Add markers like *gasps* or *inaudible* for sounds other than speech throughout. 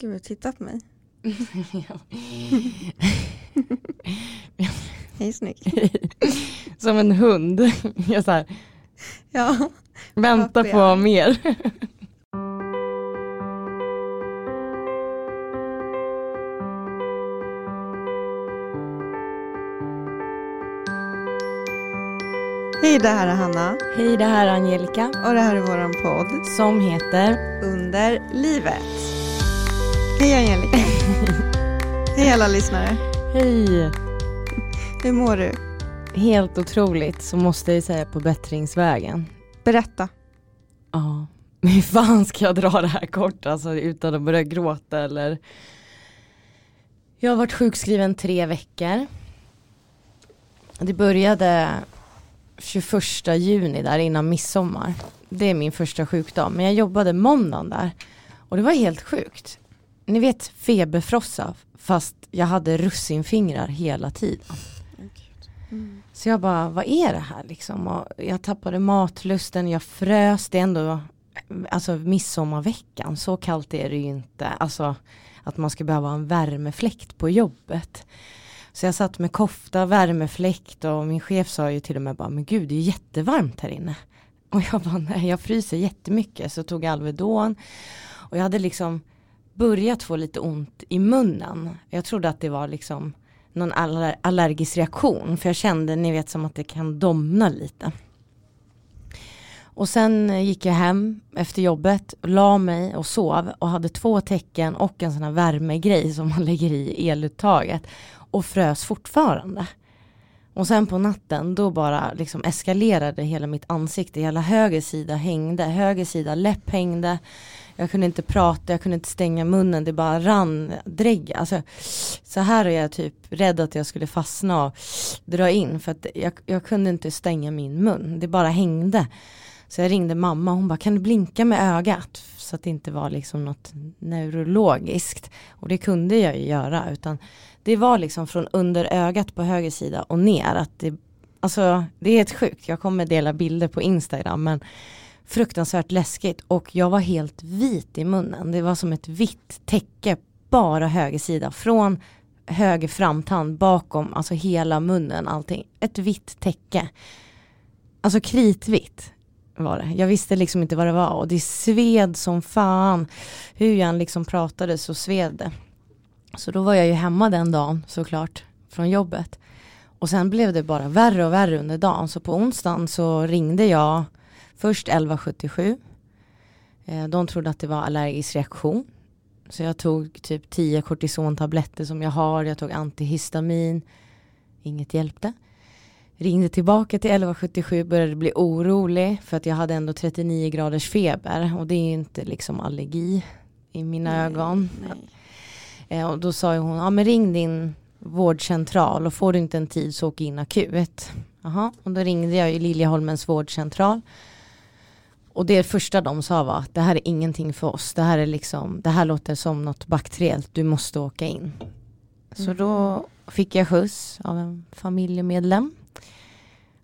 Gud, titta på mig. *laughs* Hej snygg. *laughs* Som en hund. *laughs* Jag så här, Ja, vänta Pappa, på mer. hej det här är Hanna Hej det här är Angelica och det här är våran podd som heter Under livet. Hej Angelica. hej alla lyssnare. Hej. Hur mår du? Helt otroligt så måste jag säga på bättringsvägen. Berätta. Ja, men *laughs* hur fan ska jag dra det här kort alltså utan att börja gråta eller Jag har varit sjukskriven tre veckor Det började 21 juni där innan midsommar Det är min första sjukdag men jag jobbade måndagen där Och det var helt sjukt Ni vet feberfrossa fast jag hade russinfingrar hela tiden så jag bara, vad är det här liksom? Och jag tappade matlusten, jag frös, det är ändå Alltså midsommarveckan, så kallt är det ju inte. Alltså att man ska behöva en värmefläkt på jobbet. Så jag satt med kofta, värmefläkt och min chef sa ju till och med bara, men gud det är jättevarmt här inne. Och jag bara, nej jag fryser jättemycket. Så tog jag Alvedon och jag hade liksom börjat få lite ont i munnen. Jag trodde att det var liksom någon aller allergisk reaktion. För jag kände, ni vet som att det kan domna lite. Och sen gick jag hem efter jobbet, la mig och sov och hade två tecken och en sån här värmegrej som man *laughs* lägger i eluttaget. Och frös fortfarande. Och sen på natten då bara liksom eskalerade hela mitt ansikte, hela höger sida hängde, höger sida läpp hängde. Jag kunde inte prata, jag kunde inte stänga munnen, det bara rann drägg. Alltså, så här är jag typ rädd att jag skulle fastna och dra in för att jag, jag kunde inte stänga min mun, det bara hängde. Så jag ringde mamma, hon bara kan du blinka med ögat? Så att det inte var liksom något neurologiskt. Och det kunde jag ju göra utan det var liksom från under ögat på höger sida och ner. Att det, alltså det är helt sjukt, jag kommer dela bilder på Instagram men fruktansvärt läskigt och jag var helt vit i munnen. Det var som ett vitt täcke, bara höger sida. Från höger framtand bakom, alltså hela munnen, allting. Ett vitt täcke. Alltså kritvitt var det. Jag visste liksom inte vad det var och det sved som fan. Hur jag än liksom pratade så sved det. Så då var jag ju hemma den dagen såklart från jobbet. Och sen blev det bara värre och värre under dagen. Så på onsdagen så ringde jag först 1177. Eh, De trodde att det var allergisk reaktion. Så jag tog typ 10 kortisontabletter som jag har. Jag tog antihistamin. Inget hjälpte. Ringde tillbaka till 1177, började bli orolig för att jag hade ändå 39 graders feber och det är inte liksom allergi i mina Nej, ögon. nej. Eh, och då sa ju hon, ja men ring din vårdcentral och får du inte en tid så åk in akut. Jaha, och då ringde jag ju Liljeholmens vårdcentral. Och det första de sa var att det här är ingenting för oss. Det här är liksom, det här låter som något bakteriellt, du måste åka in. Så då fick jag skjuts av en familjemedlem.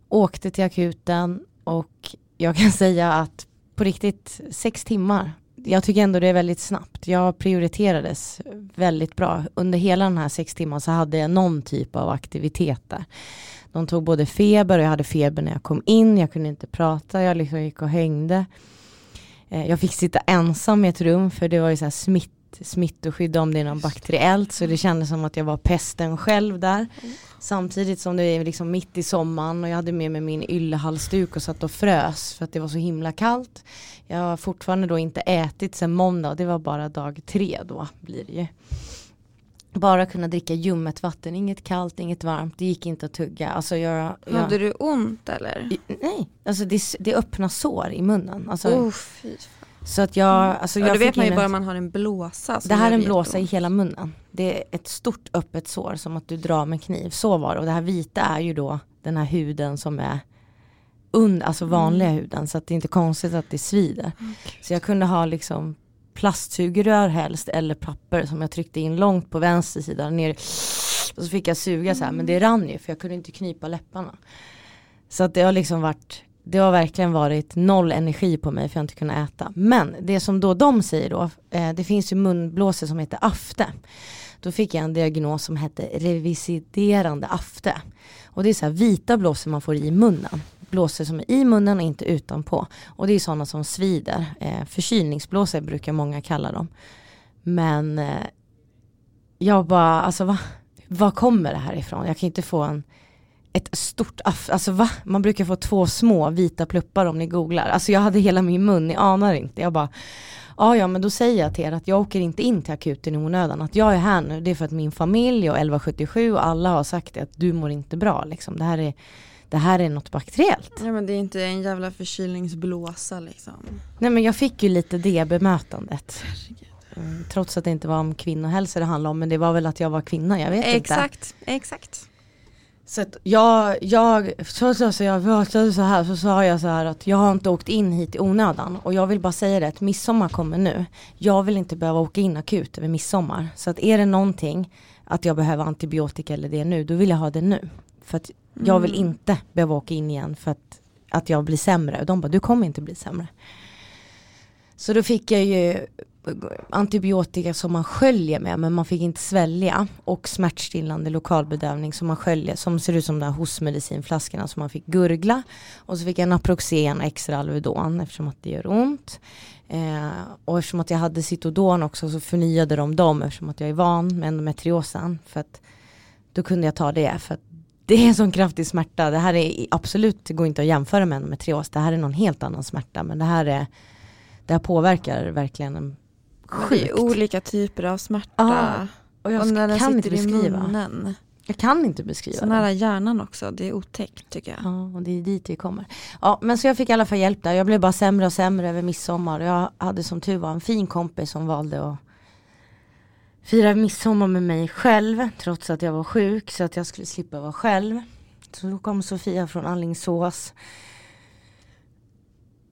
Åkte till akuten och jag kan *laughs* säga att på riktigt sex timmar. Jag tycker ändå det är väldigt snabbt. Jag prioriterades väldigt bra. Under hela den här sex timmar så hade jag någon typ av aktivitet där. De tog både feber och jag hade feber när jag kom in. Jag kunde inte prata, jag liksom gick och hängde. Eh, jag fick sitta ensam i ett rum för det var ju så här smitt, smittoskydd om det är något bakteriellt. Så det kändes som att jag var pesten själv där. Samtidigt som det är liksom mitt i sommaren och jag hade med mig min yllehalsduk och satt och frös för att det var så himla kallt. Jag har fortfarande då inte ätit sen måndag och det var bara dag tre då blir det ju. Bara kunna dricka ljummet vatten, inget kallt, inget varmt, det gick inte att tugga. Alltså jag, jag, Hade du ont eller? Nej, alltså det, det öppna sår i munnen. Alltså, Oh, fy. Så att jag, alltså Ja, jag det vet man ju bara om man har en blåsa. Det här är en blåsa i hela munnen. Det är ett stort öppet sår som att du drar med kniv. Så var det. Och det här vita är ju då den här huden som är under, alltså vanliga huden. Så att det är inte konstigt att det svider. Så jag kunde ha liksom plastsugrör helst eller papper som jag tryckte in långt på vänster sida ner. Och så fick jag suga så här men det rann ju för jag kunde inte knypa läpparna. Så att det har liksom varit det har verkligen varit noll energi på mig för jag har inte kunnat äta. Men det som då de säger då, eh, det finns ju munblåsor som heter afte. Då fick jag en diagnos som hette revisiderande afte. Och det är så här vita blåsor man får i munnen. Blåsor som är i munnen och inte utanpå. Och det är sådana som svider. Eh, förkylningsblåsor brukar många kalla dem. Men eh, jag bara, alltså va? Var kommer det här ifrån? Jag kan inte få en ett stort aff, alltså va? Man brukar få två små vita pluppar om ni googlar. Alltså jag hade hela min mun, ni anar inte. Jag bara, ja ja men då säger jag till er att jag åker inte in till akuten i onödan. Att jag är här nu, det är för att min familj och 1177 och alla har sagt det, att du mår inte bra liksom. Det här är, det här är något bakteriellt. Ja men det är inte en jävla förkylningsblåsa liksom. Nej men jag fick ju lite det bemötandet. Mm, trots att det inte var om kvinnohälsa det handlade om, men det var väl att jag var kvinna, jag vet exakt, inte. Exakt, exakt. Så att jag, jag, så, så jag pratade så här så sa jag så här att jag har inte åkt in hit i onödan och jag vill bara säga det att midsommar kommer nu. Jag vill inte behöva åka in akut över midsommar. Så att är det någonting att jag behöver antibiotika eller det nu, då vill jag ha det nu. För att jag vill Mm. inte behöva åka in igen för att, att jag blir sämre. Och de bara, du kommer inte bli sämre. Så då fick jag ju antibiotika som man sköljer med men man fick inte svälja och smärtstillande lokalbedövning som man sköljer som ser ut som de här hostmedicinflaskorna som man fick gurgla och så fick jag Naproxen och extra Alvedon eftersom att det gör ont eh, och eftersom att jag hade Citodon också så förnyade de dem eftersom att jag är van med endometriosen för att då kunde jag ta det för att det är en sån kraftig smärta. Det här är absolut, det går inte att jämföra med endometrios. Det här är någon helt annan smärta men det här är det här påverkar verkligen sjukt. olika typer av smärta. Ja, och jag och när den kan inte sitter i beskriva. munnen. Jag kan inte beskriva Så nära hjärnan också, det är otäckt tycker jag. Ja, och det är dit vi kommer. Ja, men så jag fick i alla fall hjälp där. Jag blev bara sämre och sämre över midsommar. Jag hade som tur var en fin kompis som valde att fira midsommar med mig själv. Trots att jag var sjuk så att jag skulle slippa vara själv. Så då kom Sofia från Allingsås.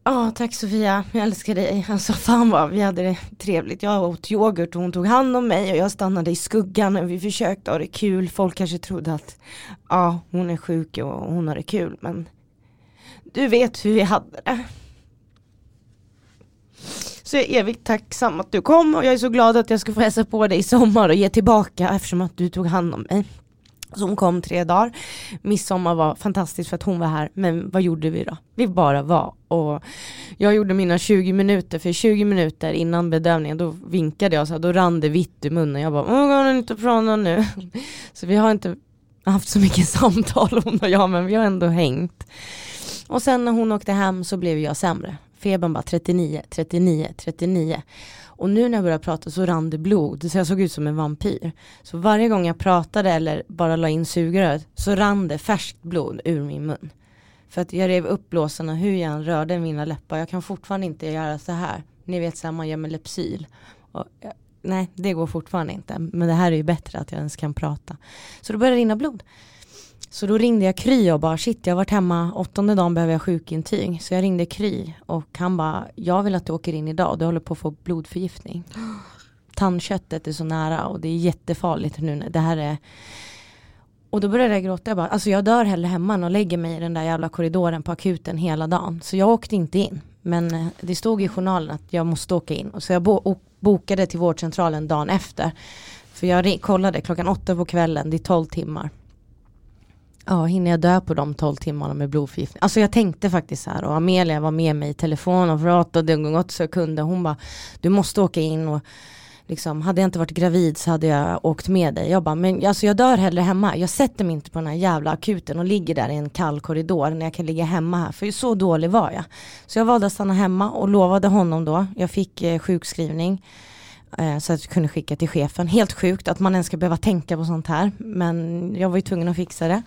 Ja, tack Sofia. Jag älskar dig. Alltså fan vad vi hade det trevligt. Jag åt yoghurt och hon tog hand om mig och jag stannade i skuggan och vi försökte ha det kul. Folk kanske trodde att ja, hon är sjuk och hon har det kul men du vet hur vi hade det. Så jag är evigt tacksam att du kom och jag är så glad att jag ska få hälsa på dig i sommar och ge tillbaka eftersom att du tog hand om mig. Så hon kom tre dagar. Midsommar var fantastiskt för att hon var här. Men vad gjorde vi då? Vi bara var. Och jag gjorde mina 20 minuter. För 20 minuter innan bedövningen då vinkade jag så här, då rann det vitt i munnen. Jag bara, åh går inte prata nu? *laughs* Så vi har inte haft så mycket *laughs* samtal hon och jag men vi har ändå hängt. Och sen när hon åkte hem så blev jag sämre. Febern bara 39, 39, 39. Och nu när jag började prata så rann det blod, så jag såg ut som en vampyr. Så varje gång jag pratade eller bara la in sugröret så rann det färskt blod ur min mun. För att jag rev upp blåsorna hur jag än rörde mina läppar. Jag kan fortfarande inte göra så här. Ni vet så här man gör med Lypsyl. Och, nej, det går fortfarande inte. Men det här är ju bättre att jag ens kan prata. Så då började det rinna blod. Så då ringde jag Kry och bara shit jag har varit hemma åttonde dagen behöver jag sjukintyg. Så jag ringde Kry och han bara jag vill att du åker in idag, du håller på att få blodförgiftning. *gasps* Tandköttet är så nära och det är jättefarligt nu. när Det här är och då började jag gråta, jag bara, alltså jag dör hellre hemma än och lägger mig i den där jävla korridoren på akuten hela dagen. Så jag åkte inte in. Men eh, det stod i journalen att jag måste åka in. Och så jag bo bokade till vårdcentralen dagen efter. För jag kollade klockan åtta på kvällen, det är 12 timmar. Ja, hinner jag dö på de 12 timmarna med blodförgiftning? Alltså jag tänkte faktiskt så här och Amelia var med mig i telefon och pratade gått så jag kunde. Hon bara, du måste åka in och liksom, hade jag inte varit gravid så hade jag åkt med dig. Jag bara, men alltså jag dör hellre hemma. Jag sätter mig inte på den här jävla akuten och ligger där i en kall korridor när jag kan ligga hemma här. För så dålig var jag. Så jag valde att stanna hemma och lovade honom då. Jag fick eh, sjukskrivning. Eh, så att jag kunde skicka till chefen. Helt sjukt att man ens ska behöva tänka på sånt här. Men jag var ju tvungen att fixa det.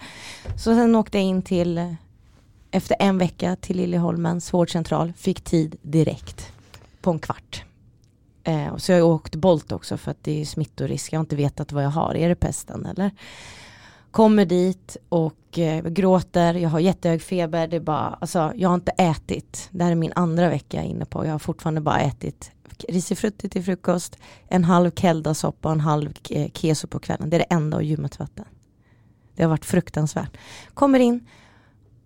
Så sen åkte jag in till, eh, efter en vecka till Liljeholmens vårdcentral. Fick tid direkt. På en kvart. Eh, så jag så har jag åkt Bolt också för att det är smittorisk. Jag har inte vetat vad jag har. Är det pesten eller? Kommer dit och gråter. Jag har jättehög feber. Det är bara, alltså, jag har inte ätit. Det här är min andra vecka inne på. Jag har fortfarande bara ätit risifrutti till frukost. En halv keldasoppa och en halv eh, keso på kvällen. Det är det enda och ljummet vatten. Det har varit fruktansvärt. Kommer in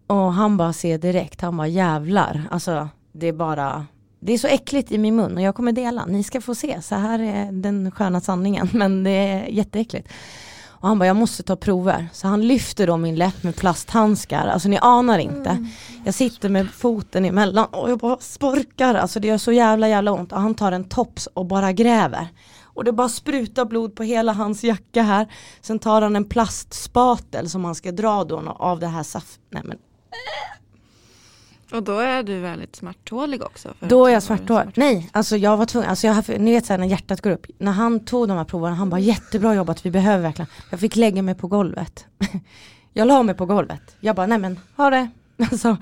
Och han bara ser direkt, han bara jävlar, alltså det är bara det är så äckligt i min mun och jag kommer dela, ni ska få se, så här är den sköna sanningen *laughs* men det är jätteäckligt. Och han bara, jag måste ta prover. Så han lyfter då min läpp med plasthandskar, alltså ni anar inte. Mm. Jag sitter med foten emellan och jag bara sporkar, alltså det gör så jävla jävla ont. Och han tar en tops och bara gräver. Och det bara sprutar blod på hela hans jacka här. Sen tar han en plastspatel som han ska dra då av det här saft... Nej men och då är du väldigt smärttålig också? då är jag smärttålig. Nej, alltså jag var tvungen, alltså jag, ni vet såhär när hjärtat går upp. När han tog de här proverna, han bara jättebra jobbat, vi behöver verkligen. Jag fick lägga mig på golvet. *laughs* jag la mig på golvet. Jag bara, nej men ha det. *laughs* Alltså,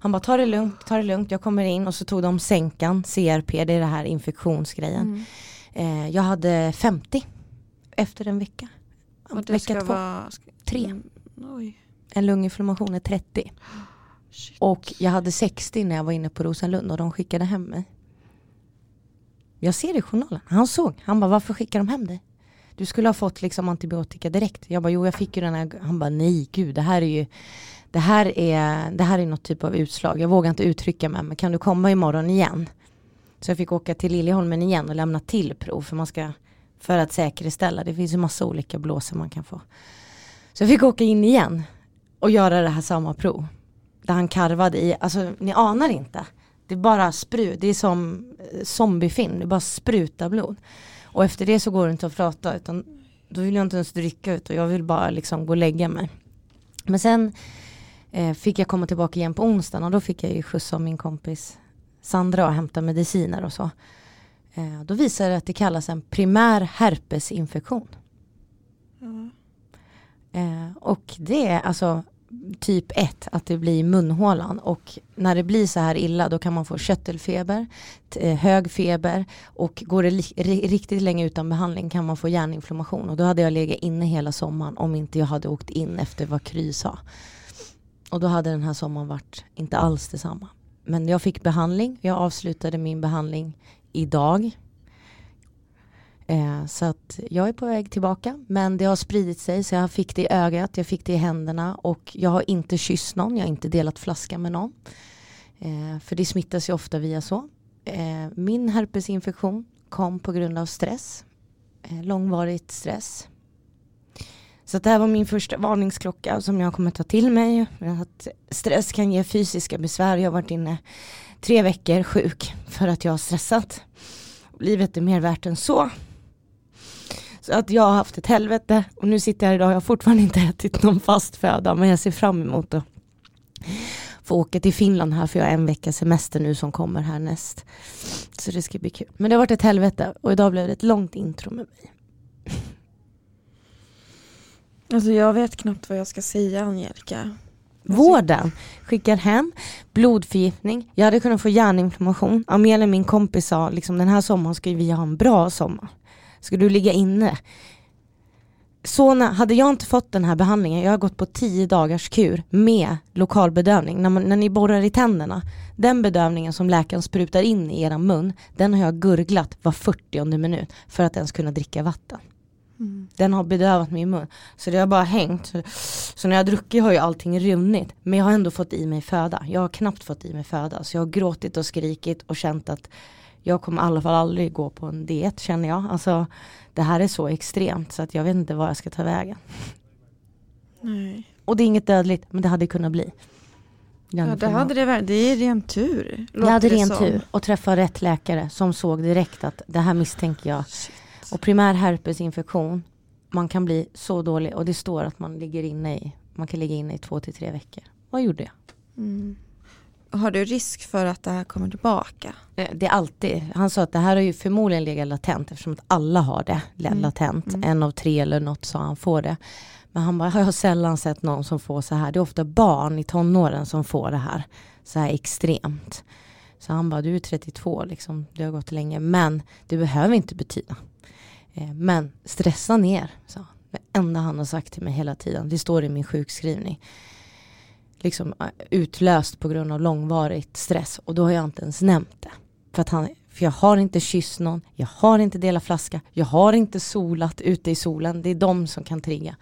han bara, ta det lugnt, ta det lugnt. Jag kommer in och så tog de sänkan, CRP, det är det här infektionsgrejen. Mm. Eh, jag hade 50 efter en vecka. Och det vecka ska två. Vara... Tre. Mm, en lunginflammation är 30. Shit. Och jag hade 60 när jag var inne på Rosenlund och de skickade hem mig. Jag ser det i journalen. Han såg. Han bara, varför skickar de hem dig? Du skulle ha fått liksom antibiotika direkt. Jag bara, jo jag fick ju den här. Han bara, nej gud det här är ju det här är, det här är något typ av utslag. Jag vågar inte uttrycka mig men kan du komma imorgon igen? Så jag fick åka till Liljeholmen igen och lämna till prov för man ska för att säkerställa. Det finns ju massa olika blåsor man kan få. Så jag fick åka in igen och göra det här samma prov där han karvade i, alltså ni anar inte. Det är bara sprut, det är som eh, zombiefilm, det bara sprutar blod. Och efter det så går det inte att prata utan då vill jag inte ens dricka ut och jag vill bara liksom gå och lägga mig. Men sen eh, fick jag komma tillbaka igen på onsdagen och då fick jag ju skjuts av min kompis Sandra och hämta mediciner och så. Eh, då visade det att det kallas en primär herpesinfektion. Mm. Eh, och det är alltså typ 1, att det blir munhålan. Och när det blir så här illa då kan man få köttelfeber, eh, hög feber. Och går det riktigt länge utan behandling kan man få hjärninflammation. Och då hade jag legat inne hela sommaren om inte jag hade åkt in efter vad Kry sa. Och då hade den här sommaren varit inte alls detsamma. Men jag fick behandling, jag avslutade min behandling idag. Eh, så att jag är på väg tillbaka men det har spridit sig så jag fick det i ögat, jag fick det i händerna och jag har inte kysst någon, jag har inte delat flaska med någon. Eh, för det smittas ju ofta via så. Eh, min herpesinfektion kom på grund av stress, eh, långvarigt stress. Så det här var min första varningsklocka som jag kommer ta till mig. Att stress kan ge fysiska besvär. Jag har varit inne tre veckor sjuk för att jag har stressat. Livet är mer värt än så. Så att jag har haft ett helvete och nu sitter jag här idag jag har fortfarande inte ätit någon fast föda men jag ser fram emot att få åka till Finland här för jag har en vecka semester nu som kommer härnäst. Så det ska bli kul. Men det har varit ett helvete och idag blev det ett långt intro med mig. Alltså jag vet knappt vad jag ska säga Angelica. Vården skickar hem blodförgiftning. Jag hade kunnat få hjärninflammation. Amelia min kompis sa liksom den här sommaren ska vi ha en bra sommar. Ska du ligga inne? Så när, hade jag inte fått den här behandlingen, jag har gått på tio dagars kur med lokalbedövning, när, man, när ni borrar i tänderna, den bedövningen som läkaren sprutar in i er mun, den har jag gurglat var 40 minut för att ens kunna dricka vatten. Mm. Den har bedövat min mun. Så det har bara hängt. Så, så när jag har druckit har ju allting runnit. Men jag har ändå fått i mig föda. Jag har knappt fått i mig föda. Så jag har gråtit och skrikit och känt att jag kommer i alla fall aldrig gå på en diet känner jag. Alltså det här är så extremt så att jag vet inte var jag ska ta vägen. Nej. Och det är inget dödligt men det hade kunnat bli. Ja, det hade det Det är ren tur. Jag hade ren tur och träffa rätt läkare som såg direkt att det här misstänker jag. Shit. Och primär herpesinfektion, man kan bli så dålig och det står att man ligger inne i, man kan ligga inne i två till tre veckor. Vad gjorde jag? Mm. Har du risk för att det här kommer tillbaka? Eh, det är alltid. Han sa att det här har ju förmodligen legat latent eftersom att alla har det mm. latent. Mm. En av tre eller något sa han får det. Men han bara, jag har sällan sett någon som får så här. Det är ofta barn i tonåren som får det här. Så här extremt. Så han bara, du är 32 liksom. Det har gått länge. Men det behöver inte betyda. Eh, men stressa ner. Så. Det enda han har sagt till mig hela tiden. Det står i min sjukskrivning liksom äh, utlöst på grund av långvarigt stress och då har jag inte ens nämnt det. För, att han, för jag har inte kysst någon, jag har inte delat flaska, jag har inte solat ute i solen, det är de som kan trigga.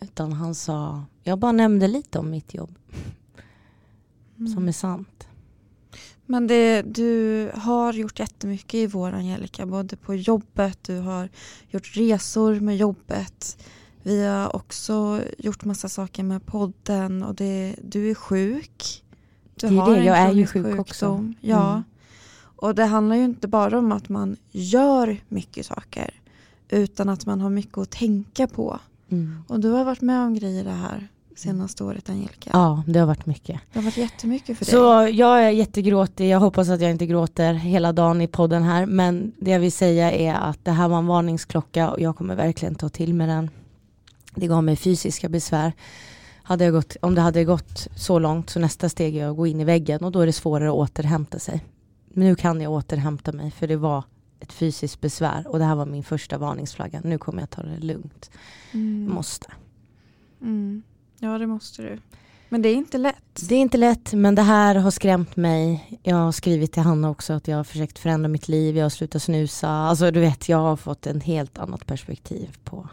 Utan han sa, jag bara nämnde lite om mitt jobb. Mm. som är sant. Men det, du har gjort jättemycket i vår Angelica, både på jobbet, du har gjort resor med jobbet. Vi har också gjort massa saker med podden och det, du är sjuk. Du Det är har det, en jag är ju sjuk också. sjukdom. Ja. Mm. Och det handlar ju inte bara om att man gör mycket saker utan att man har mycket att tänka på. Mm. Och du har varit med om grejer det här senaste året Angelica. Ja, det har varit mycket. Det har varit jättemycket för dig. Så jag är jättegråtig, jag hoppas att jag inte gråter hela dagen i podden här men det jag vill säga är att det här var en varningsklocka och jag kommer verkligen ta till mig den. Det gav mig fysiska besvär. Hade jag gått, om det hade gått så långt så nästa steg är att gå in i väggen och då är det svårare att återhämta sig. Men nu kan jag återhämta mig för det var ett fysiskt besvär och det här var min första varningsflagga. Nu kommer jag ta det lugnt. Mm. Måste. Mm. Ja det måste du. Men det är inte lätt. Det är inte lätt men det här har skrämt mig. Jag har skrivit till Hanna också att jag har försökt förändra mitt liv. Jag har slutat snusa. Alltså du vet jag har fått en helt annat perspektiv på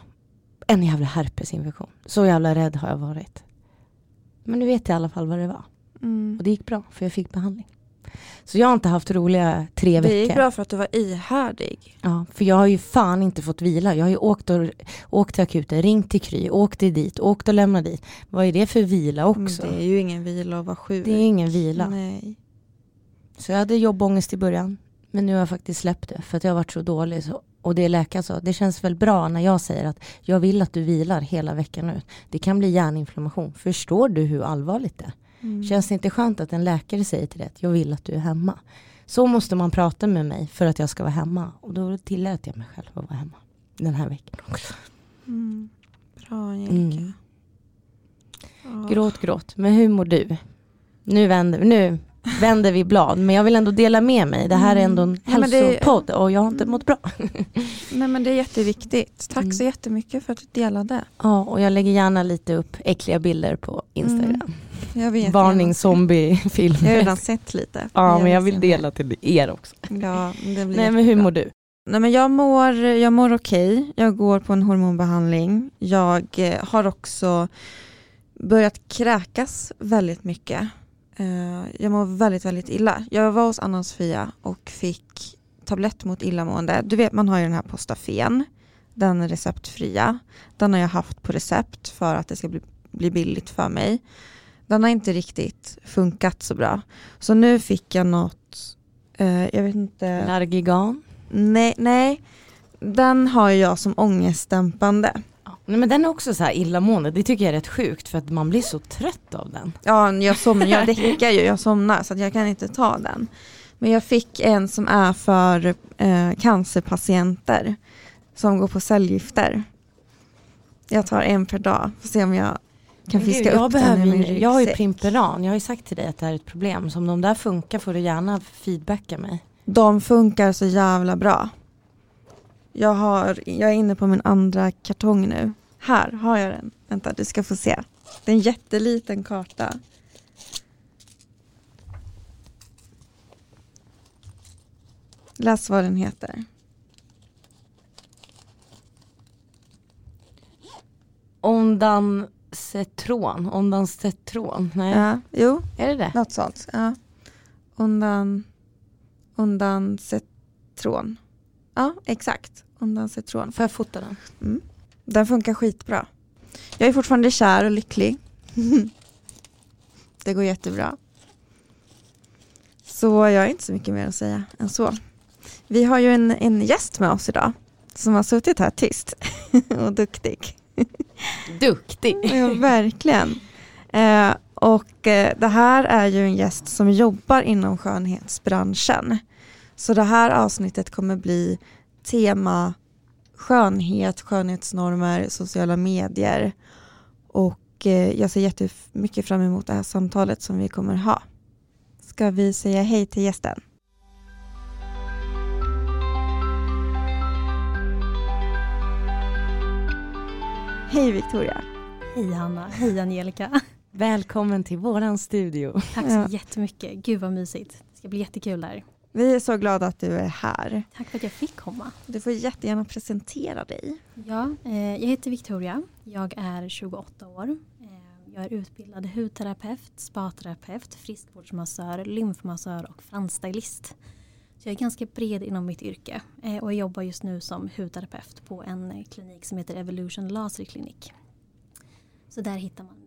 en jävla herpesinfektion. Så jävla rädd har jag varit. Men nu vet jag i alla fall vad det var. Mm. Och det gick bra för jag fick behandling. Så jag har inte haft roliga tre Det gick veckor. bra för att du var ihärdig. Ja, för jag har ju fan inte fått vila. Jag har ju åkt, och, åkt till akuten, ringt till Kry, åkt dit, åkt och lämnat dit. Vad är det för vila Men också? det är ju ingen vila att vara sjuk. Det är ingen vila. Nej. Så jag hade jobbångest i början. Men nu har jag faktiskt släppt det för att jag har varit så dålig. Så, och det läkaren sa, det känns väl bra när jag säger att jag vill att du vilar hela veckan nu. Det kan bli hjärninflammation. Förstår du hur allvarligt det är? Mm. Känns det inte skönt att en läkare säger till dig att jag vill att du är hemma? Så måste man prata med mig för att jag ska vara hemma. Och då tillät jag mig själv att vara hemma den här veckan också. Mm. Bra Angelica. Mm. Gråt, gråt. Men hur mår du? Nu vänder, nu vänder vi blad. Men jag vill ändå dela med mig. Det här är ändå en Mm. Hälsopodd och jag har inte mått bra. *laughs* Nej men det är jätteviktigt. Tack Mm. så jättemycket för att du delade. Ja, och jag lägger gärna lite upp äckliga bilder på Instagram. Vet Varning gärna. zombiefilmer. Jag har redan sett lite. Ja, men jag vill dela till er också. Ja, det blir Nej, men hur mår du? Nej men jag mår, jag mår okej. Jag går på en hormonbehandling. Jag eh, har också börjat kräkas väldigt mycket. Eh, jag mår väldigt, väldigt illa. Jag var hos Anna Sofia och fick tablett mot illamående. Du vet man har ju den här Postafen, den receptfria. Den har jag haft på recept för att det ska bli, bli billigt för mig. Den har inte riktigt funkat så bra. Så nu fick jag något, eh, jag vet inte. Largigan? Nej, nej. Den har jag som ångestdämpande. Nej, men den är också så här illamående. Det tycker jag är rätt sjukt för att man blir så trött av den. Ja, jag, somnar, jag *laughs* däckar ju, jag somnar så jag kan inte ta den. Men jag fick en som är för eh, cancerpatienter som går på cellgifter. Jag tar en per dag, får se om jag kan Men gud, fiska jag upp den i min behöver, Jag har ju ryggsäck. Primperan. Jag har ju sagt till dig att det här är ett problem. Så om de där funkar får du gärna feedbacka mig. De funkar så jävla bra. Jag, har, jag är inne på min andra kartong nu. Här har jag den. Vänta, du ska få se. Det är en jätteliten karta. Läs vad den heter. Ondansetron. Ondansetron. Nej, Ja, jo, är det det? något sånt. Ja. Undan citron. Ja, exakt. Undan citron. Får jag fota den? Den funkar skitbra. Jag är fortfarande kär och lycklig. *laughs* det går jättebra. Så jag har inte så mycket mer att säga än så. Vi har ju en, en gäst med oss idag som har suttit här tyst *laughs* och duktig. *laughs* Duktig. Ja, verkligen. Eh, och eh, det här är ju en gäst som jobbar inom skönhetsbranschen. Så det här avsnittet kommer bli tema skönhet, skönhetsnormer, sociala medier. Och eh, jag ser jättemycket fram emot det här samtalet som vi kommer ha. Ska vi säga hej till gästen? Hej Victoria. Hej Hanna, hej Angelica. Välkommen till våran studio. Tack så Ja. jättemycket. Gud vad mysigt. Det ska bli jättekul där. Vi är så glada att du är här. Tack för att jag fick komma. Du får jättegärna presentera dig. Ja, eh, jag heter Victoria. Jag är 28 år. Eh, Jag är utbildad hudterapeut, spaterapeut, friskvårdsmassör, lymfmassör och fransstylist. Så jag är ganska bred inom mitt yrke eh, och jag jobbar just nu som hudterapeut på en klinik som heter Evolution Laser Clinic. Så där hittar man.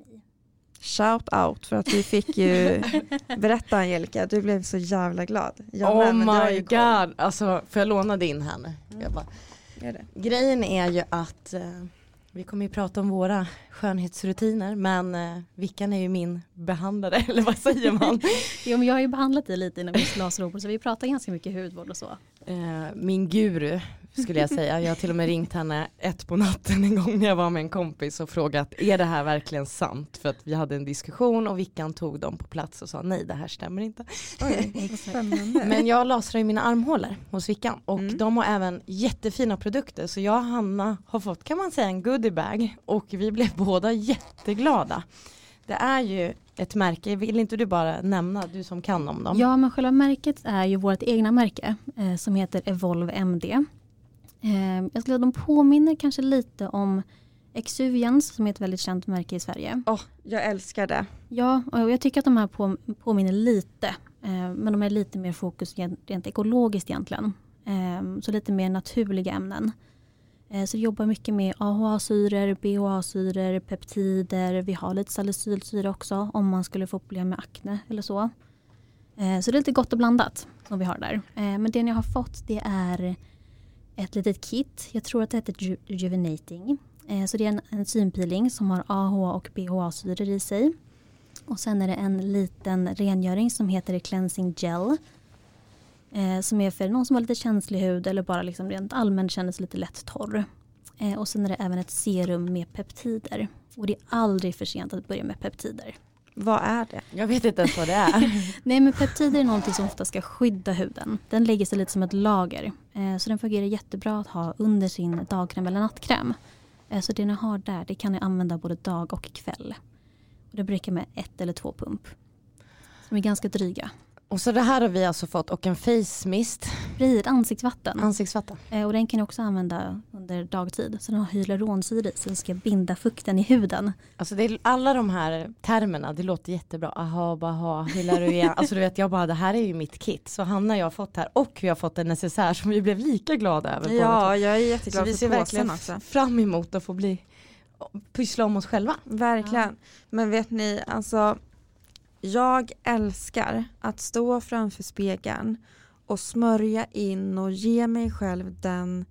Shout out för att vi fick ju *laughs* berätta Angelica, du blev så jävla glad. Jag oh med, men my god, alltså får jag låna din här nu? Mm. Jag bara, Gör det. Grejen är ju att eh, vi kommer ju prata om våra skönhetsrutiner men eh, Vickan är ju min behandlare *laughs* eller vad säger man? *laughs* Jo, men jag har ju behandlat dig lite inom just laserropor så vi pratar ganska mycket hudvård och så. eh, min guru skulle jag säga. Jag har till och med ringt henne ett på natten en gång när jag var med en kompis och frågat är det här verkligen sant? För att vi hade en diskussion och Vickan tog dem på plats och sa nej det här stämmer inte. Oj. *laughs* Men jag lasrar ju mina armhålor hos Vickan och Mm. de har även jättefina produkter så jag och Hanna har fått kan man säga en goodiebag och vi blev båda jätteglada. Det är ju ett märke, vill inte du bara nämna, du som kan om dem? Ja, men själva märket är ju vårt egna märke eh, som heter Evolve MD. Eh, jag skulle de påminner kanske lite om Exuvians som är ett väldigt känt märke i Sverige. Åh, jag älskar det. Ja, och jag tycker att de här på, påminner lite. Eh, men de är lite mer fokus rent, rent ekologiskt egentligen. Eh, så lite mer naturliga ämnen. Eh, så vi jobbar mycket med AHA-syror, BHA-syror, peptider. Vi har lite salicylsyra också om man skulle få problem med akne eller så. Eh, så det är lite gott och blandat som vi har där. Men det ni har fått det är ett litet kit. Jag tror att det heter Ju- Rejuvenating. Eh, så det är en enzympeeling som har AHA och BHA-syror i sig. Och sen är det en liten rengöring som heter Cleansing Gel. Eh, som är för någon som har lite känslig hud eller bara liksom rent allmänt känner sig lite lätt torr. Eh, och sen är det även ett serum med peptider. Och det är aldrig för sent att börja med peptider. Vad är det? Jag vet inte ens vad det är. *laughs* Nej men peptider är någonting som ofta ska skydda huden. Den lägger sig lite som ett lager. Eh, så den fungerar jättebra att ha under sin dagkräm eller nattkräm. Eh, så det ni har där det kan ni använda både dag och kväll. Och det brukar med ett eller två pump. Som är ganska dryga. Och så det här har vi alltså fått och en face mist, Precis, ansiktsvatten. ansiktsvatten. Eh, och den kan ni också använda under dagtid. Så den har hyaluronsyra i som ska binda fukten i huden. Alltså det är, alla de här termerna, det låter jättebra. Aha, baha, du igen. Alltså du vet jag bara det här är ju mitt kit. Så Hanna och jag har fått här och vi har fått en necessär som vi blev lika glada över. Ja, jag är så jätteglad vi för ser påsen verkligen också. fram emot att få bli pyssla om oss själva. Verkligen. Men vet ni, alltså jag älskar att stå framför spegeln och smörja in och ge mig själv den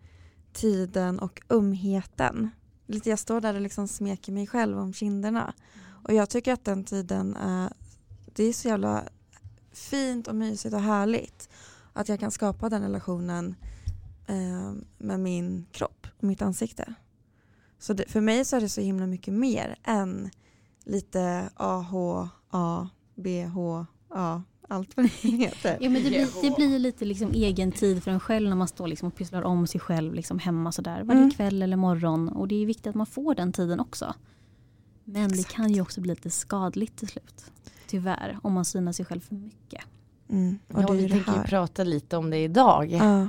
tiden och umheten. Lite jag står där och liksom smeker mig själv om kinderna. Och jag tycker att den tiden är, det är så jävla fint och mysigt och härligt. Att jag kan skapa den relationen eh, med min kropp och mitt ansikte. Så det, för mig så är det så himla mycket mer än lite AHA A, BH, A, allt vad det heter. Ja, men det, blir, det blir lite liksom egen tid för en själv när man står liksom och pysslar om sig själv liksom hemma sådär varje Mm. kväll eller morgon. Och det är viktigt att man får den tiden också. Men det Exakt. kan ju också bli lite skadligt till slut. Tyvärr, om man synar sig själv för mycket. Mm. Och Ja, det vi det tänker prata lite om det idag. Ja.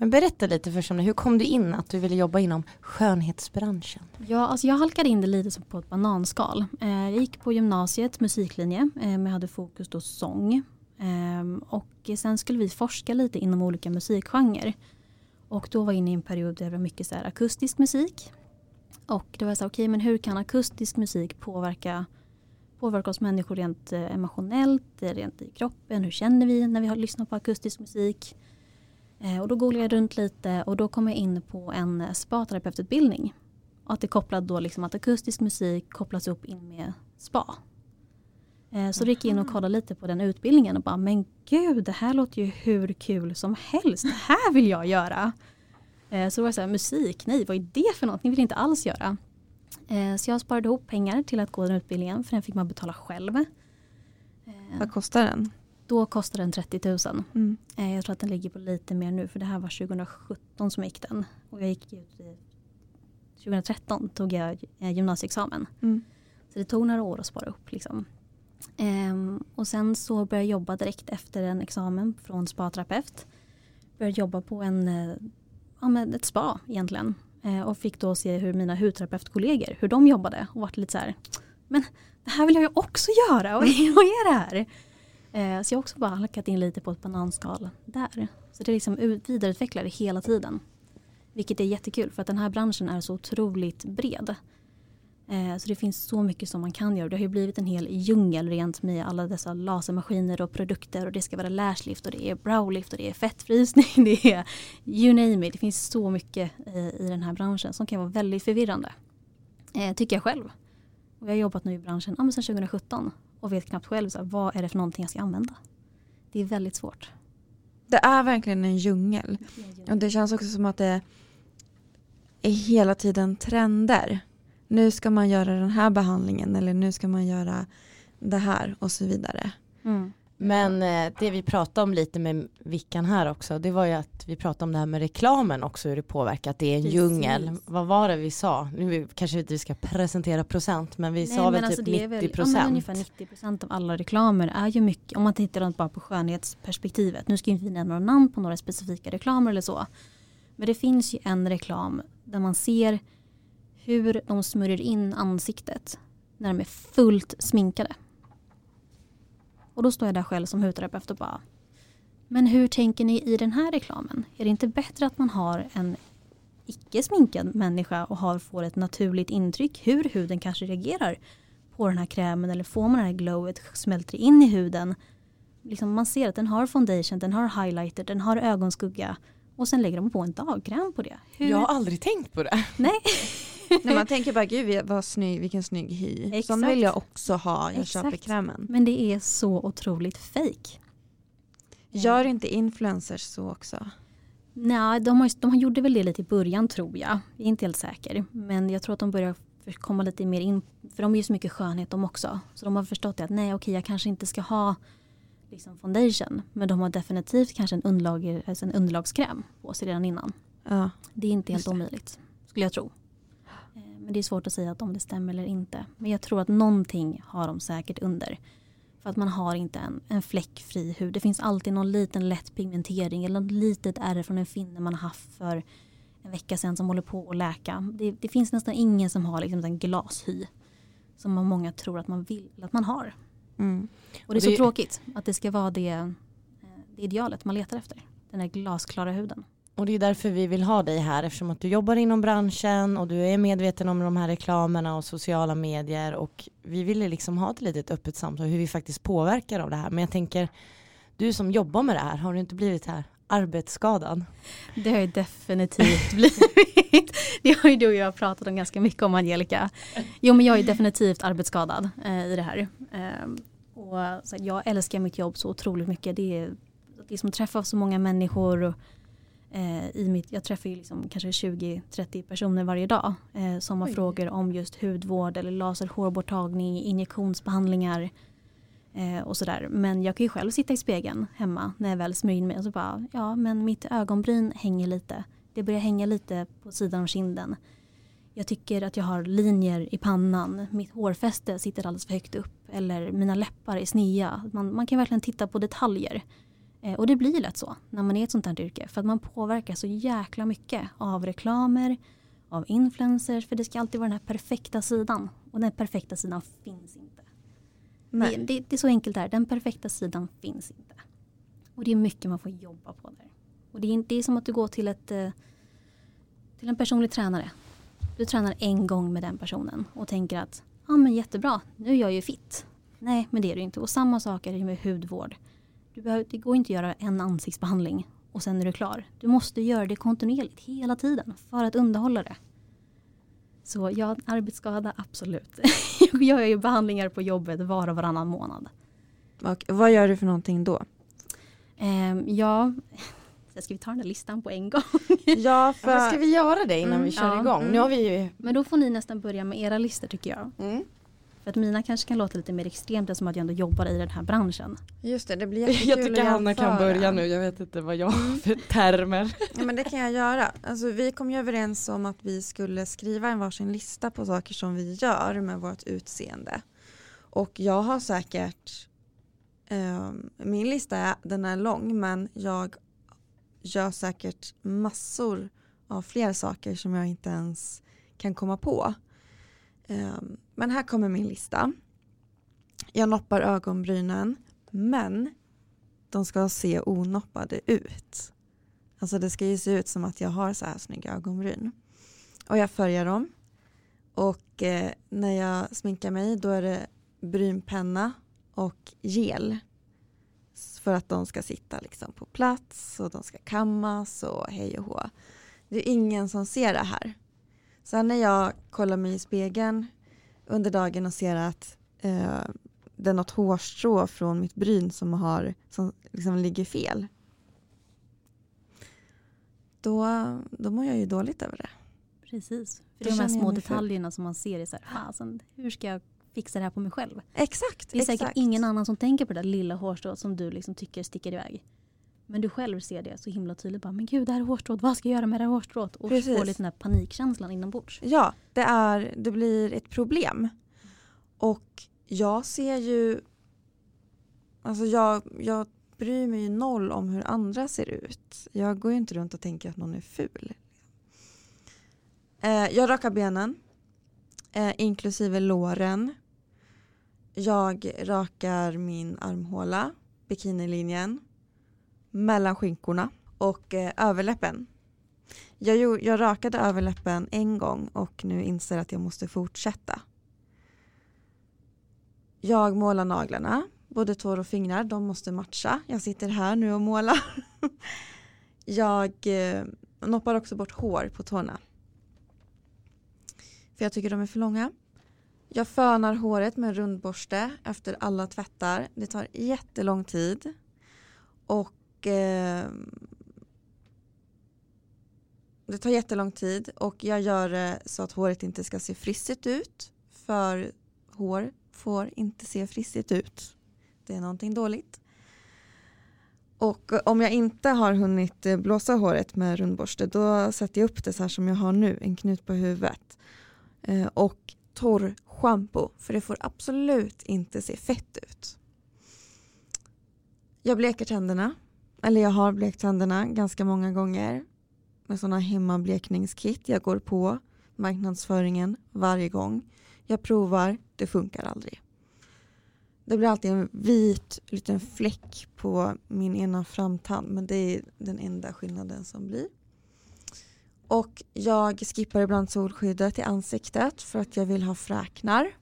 Men berätta lite först om det. Hur kom du in att du ville jobba inom skönhetsbranschen? Ja, alltså jag halkade in det lite som på ett bananskal. Eh, jag gick på gymnasiet, musiklinje, eh, men jag hade fokus då sång. Ehm, och sen skulle vi forska lite inom olika musikgenrer. Och då var jag inne i en period där det var mycket så här akustisk musik. Och det var så här, okej men hur kan akustisk musik påverka, påverka oss människor rent eh, emotionellt, rent i kroppen, hur känner vi när vi har lyssnat på akustisk musik? Eh, och då googlade jag runt lite och då kom jag in på en spa-terapeututbildning. Och att det kopplade då liksom att akustisk musik kopplas upp in med spa. Eh, Så då gick jag in och kollade lite på den utbildningen och bara men gud det här låter ju hur kul som helst. Det här vill jag göra. Eh, Så då var jag så här, musik, nej vad är det för något? Ni vill inte alls göra. Så jag sparade ihop pengar till att gå den utbildningen för den fick man betala själv. Vad kostar den? Då kostade den 30 000. Mm. Eh, Jag tror att den ligger på lite mer nu för det här var 2017 som jag gick den. Och jag gick ut i 2013 tog jag eh, gymnasieexamen. Mm. Så det tog några år att spara upp. Liksom. Ehm, och sen så började jag jobba direkt efter en examen från spa-terapeut. Började jobba på en, eh, ja, men ett spa egentligen. Eh, och fick då se hur mina hudterapeutkollegor, hur de jobbade. Och vart lite så här, men det här vill jag ju också göra. Vad är det här? Eh, så jag har också bara halkat in lite på ett bananskal där. Så det är liksom vidareutvecklar det hela tiden. Vilket är jättekul för att den här branschen är så otroligt bred. Eh, så det finns så mycket som man kan göra. Det har ju blivit en hel djungel rent med alla dessa lasermaskiner och produkter och det ska vara lashlift och det är browlift och det är fettfrysning. *laughs* Det är you name it. Det finns så mycket eh, i den här branschen som kan vara väldigt förvirrande. Eh, tycker jag själv. Och jag har jobbat nu i branschen ja, sedan 2017 och vet knappt själv så här, vad är det för någonting jag ska använda. Det är väldigt svårt. Det är verkligen en djungel. Och det känns också som att det är hela tiden trender. Nu ska man göra den här behandlingen eller nu ska man göra det här och så vidare. Mm. Men eh, det vi pratade om lite med Vickan här också, det var ju att vi pratade om det här med reklamen också, hur det påverkar, att det är en Precis. djungel. Vad var det vi sa? Nu kanske inte vi ska presentera procent, men vi Nej, sa väl alltså typ 90 procent. Ja, ungefär 90 procent av alla reklamer är ju mycket, om man tittar bara på skönhetsperspektivet, nu ska inte vi nämna några namn på några specifika reklamer eller så, men det finns ju en reklam där man ser hur de smörjer in ansiktet när de är fullt sminkade. Och då står jag där själv som hudterapeut och bara Men hur tänker ni i den här reklamen? Är det inte bättre att man har en icke sminkad människa och har, får ett naturligt intryck hur huden kanske reagerar på den här krämen eller får man det här glowet, smälter in i huden. Liksom man ser att den har foundation, den har highlighter, den har ögonskugga och sen lägger de på en dagkräm på det. Hur? Jag har aldrig tänkt på det. Nej. *laughs* När man tänker bara gud vad snygg, vilken snygg hy. Exakt. Sån vill jag också ha, jag Exakt. köper krämen. Men det är så otroligt fake. Gör inte influencers så också? Nej, de, har, de gjorde väl det lite i början tror jag. Jag är inte helt säker. Men jag tror att de börjar komma lite mer in, för de är ju så mycket skönhet de också. Så de har förstått det att nej okej jag kanske inte ska ha liksom foundation. Men de har definitivt kanske en, underlag, alltså en underlagskräm på sig redan innan. Ja. Det är inte helt omöjligt, skulle jag tro. Eh, men det är svårt att säga att om det stämmer eller inte. Men jag tror att någonting har de säkert under. För att man har inte en, en fläckfri hud. Det finns alltid någon liten lätt pigmentering eller något litet ärr från en finne man har haft för en vecka sedan som håller på att läka. Det, det finns nästan ingen som har liksom en glashy. Som många tror att man vill, att man har. Mm. Och det är så det... tråkigt att det ska vara det, eh, det idealet man letar efter. Den här glasklara huden. Och det är därför vi vill ha dig här eftersom att du jobbar inom branschen och du är medveten om de här reklamerna och sociala medier och vi ville liksom ha ett litet öppet samtal hur vi faktiskt påverkar av det här. Men jag tänker, du som jobbar med det här, har du inte blivit här arbetsskadad? Det har jag definitivt *laughs* blivit. Det har ju du och jag pratat om ganska mycket om Angelica. Jo men jag är definitivt arbetsskadad eh, i det här. Eh, och, så jag älskar mitt jobb så otroligt mycket. Det är, det är som att träffa så många människor. Och, eh, i mitt, jag träffar ju liksom kanske 20-30 personer varje dag eh, som har Oj. frågor om just hudvård eller laserhårborttagning, injektionsbehandlingar eh, och sådär. Men jag kan ju själv sitta i spegeln hemma när jag väl smörjer in mig och så bara, ja men mitt ögonbryn hänger lite. Det börjar hänga lite på sidan av kinden. Jag tycker att jag har linjer i pannan. Mitt hårfäste sitter alldeles för högt upp. Eller mina läppar är snea. Man, man kan verkligen titta på detaljer. Eh, och det blir lätt så när man är ett sånt här yrke. För att man påverkas så jäkla mycket av reklamer, av influencers. För det ska alltid vara den här perfekta sidan. Och den perfekta sidan finns inte. Det, det, det, är så enkelt där. Den perfekta sidan finns inte. Och det är mycket man får jobba på där. Och det är, det är som att du går till, ett, eh, till en personlig tränare. Du tränar en gång med den personen och tänker att ja ah, men jättebra, nu är jag ju fit. Nej, men det är du inte. Och samma sak är det med hudvård. Du behöver, det går inte att göra en ansiktsbehandling och sen är du klar. Du måste göra det kontinuerligt hela tiden för att underhålla det. Så ja, arbetsskada, absolut. *laughs* jag gör ju behandlingar på jobbet var och varannan månad. Och vad gör du för någonting då? Um, ja, ska vi ta den där listan på en gång? *laughs* ja, för... ska vi göra det innan mm, vi kör ja, igång? Mm. Nu har vi ju... Men då får ni nästan börja med era listor tycker jag. Mm. För att mina kanske kan låta lite mer extremt eftersom att jag ändå jobbar i den här branschen. Just det, det blir *laughs* jättekul Jag tycker Hanna kan börja nu, jag vet inte vad jag har för termer. *laughs* Ja men det kan jag göra. Alltså, vi kom ju överens om att vi skulle skriva en varsin lista på saker som vi gör med vårt utseende. Och jag har säkert, eh, min lista är, den är lång men jag gör säkert massor av fler saker som jag inte ens kan komma på. Ehm, men här kommer min lista. Jag noppar ögonbrynen men de ska se onoppade ut. Alltså det ska ju se ut som att jag har så här snygga ögonbryn. Och jag färgar dem. Och eh, när jag sminkar mig då är det brynpenna och gel. För att de ska sitta liksom på plats och de ska kammas och hej och hå. Det är ingen som ser det här. Sen när jag kollar mig i spegeln under dagen och ser att eh, det är något hårstrå från mitt bryn som, har, som liksom ligger fel. Då, då mår jag ju dåligt över det. Precis. För det är de här små detaljerna som man ser i så här, fasen, hur ska jag fixa det här på mig själv? Exakt. Det är säkert exakt. ingen annan som tänker på det där lilla hårstrået som du liksom tycker sticker iväg. Men du själv ser det så himla tydligt. Bara, men gud, det här är hårstrået. Vad ska jag göra med det här hårstrået? Och Precis. får lite den här panikkänslan inombords. Ja, det, är, det blir ett problem. Och jag ser ju... Alltså jag, jag bryr mig ju noll om hur andra ser ut. Jag går ju inte runt och tänker att någon är ful. Eh, jag rakar benen, eh, inklusive låren. Jag rakar min armhåla, bikinilinjen, mellan skinkorna och eh, överläppen. Jag, jag rakade överläppen en gång och nu inser att jag måste fortsätta. Jag målar naglarna, både tår och fingrar, de måste matcha. Jag sitter här nu och målar. *laughs* jag eh, noppar också bort hår på tårna. För jag tycker de är för långa. Jag fönar håret med en rundborste efter alla tvättar. Det tar jättelång tid. Och eh, det tar jättelång tid och jag gör det så att håret inte ska se frissigt ut. För hår får inte se frissigt ut. Det är någonting dåligt. Och om jag inte har hunnit eh, blåsa håret med rundborste då sätter jag upp det så här som jag har nu, en knut på huvudet. Eh, och torr shampoo, för det får absolut inte se fett ut. Jag bleker tänderna, eller jag har blekt tänderna ganska många gånger med sådana hemmablekningskit. Jag går på marknadsföringen varje gång. Jag provar, det funkar aldrig. Det blir alltid en vit liten fläck på min ena framtand men det är den enda skillnaden som blir. Och jag skippar ibland solskyddet i ansiktet för att jag vill ha fräknar.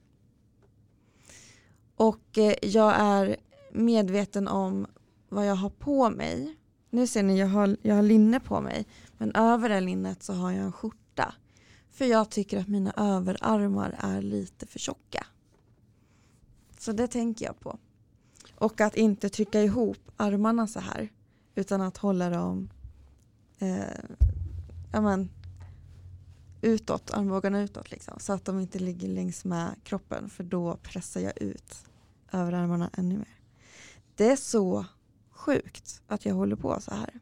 Och eh, jag är medveten om vad jag har på mig. Nu ser ni, jag har, jag har linne på mig. Men över det linnet så har jag en skjorta. För jag tycker att mina överarmar är lite för tjocka. Så det tänker jag på. Och att inte trycka ihop armarna så här. Utan att hålla dem eh, ja, men, utåt, armbågarna utåt. Liksom, så att de inte ligger längs med kroppen. För då pressar jag ut överarmarna ännu mer. Det är så sjukt att jag håller på så här.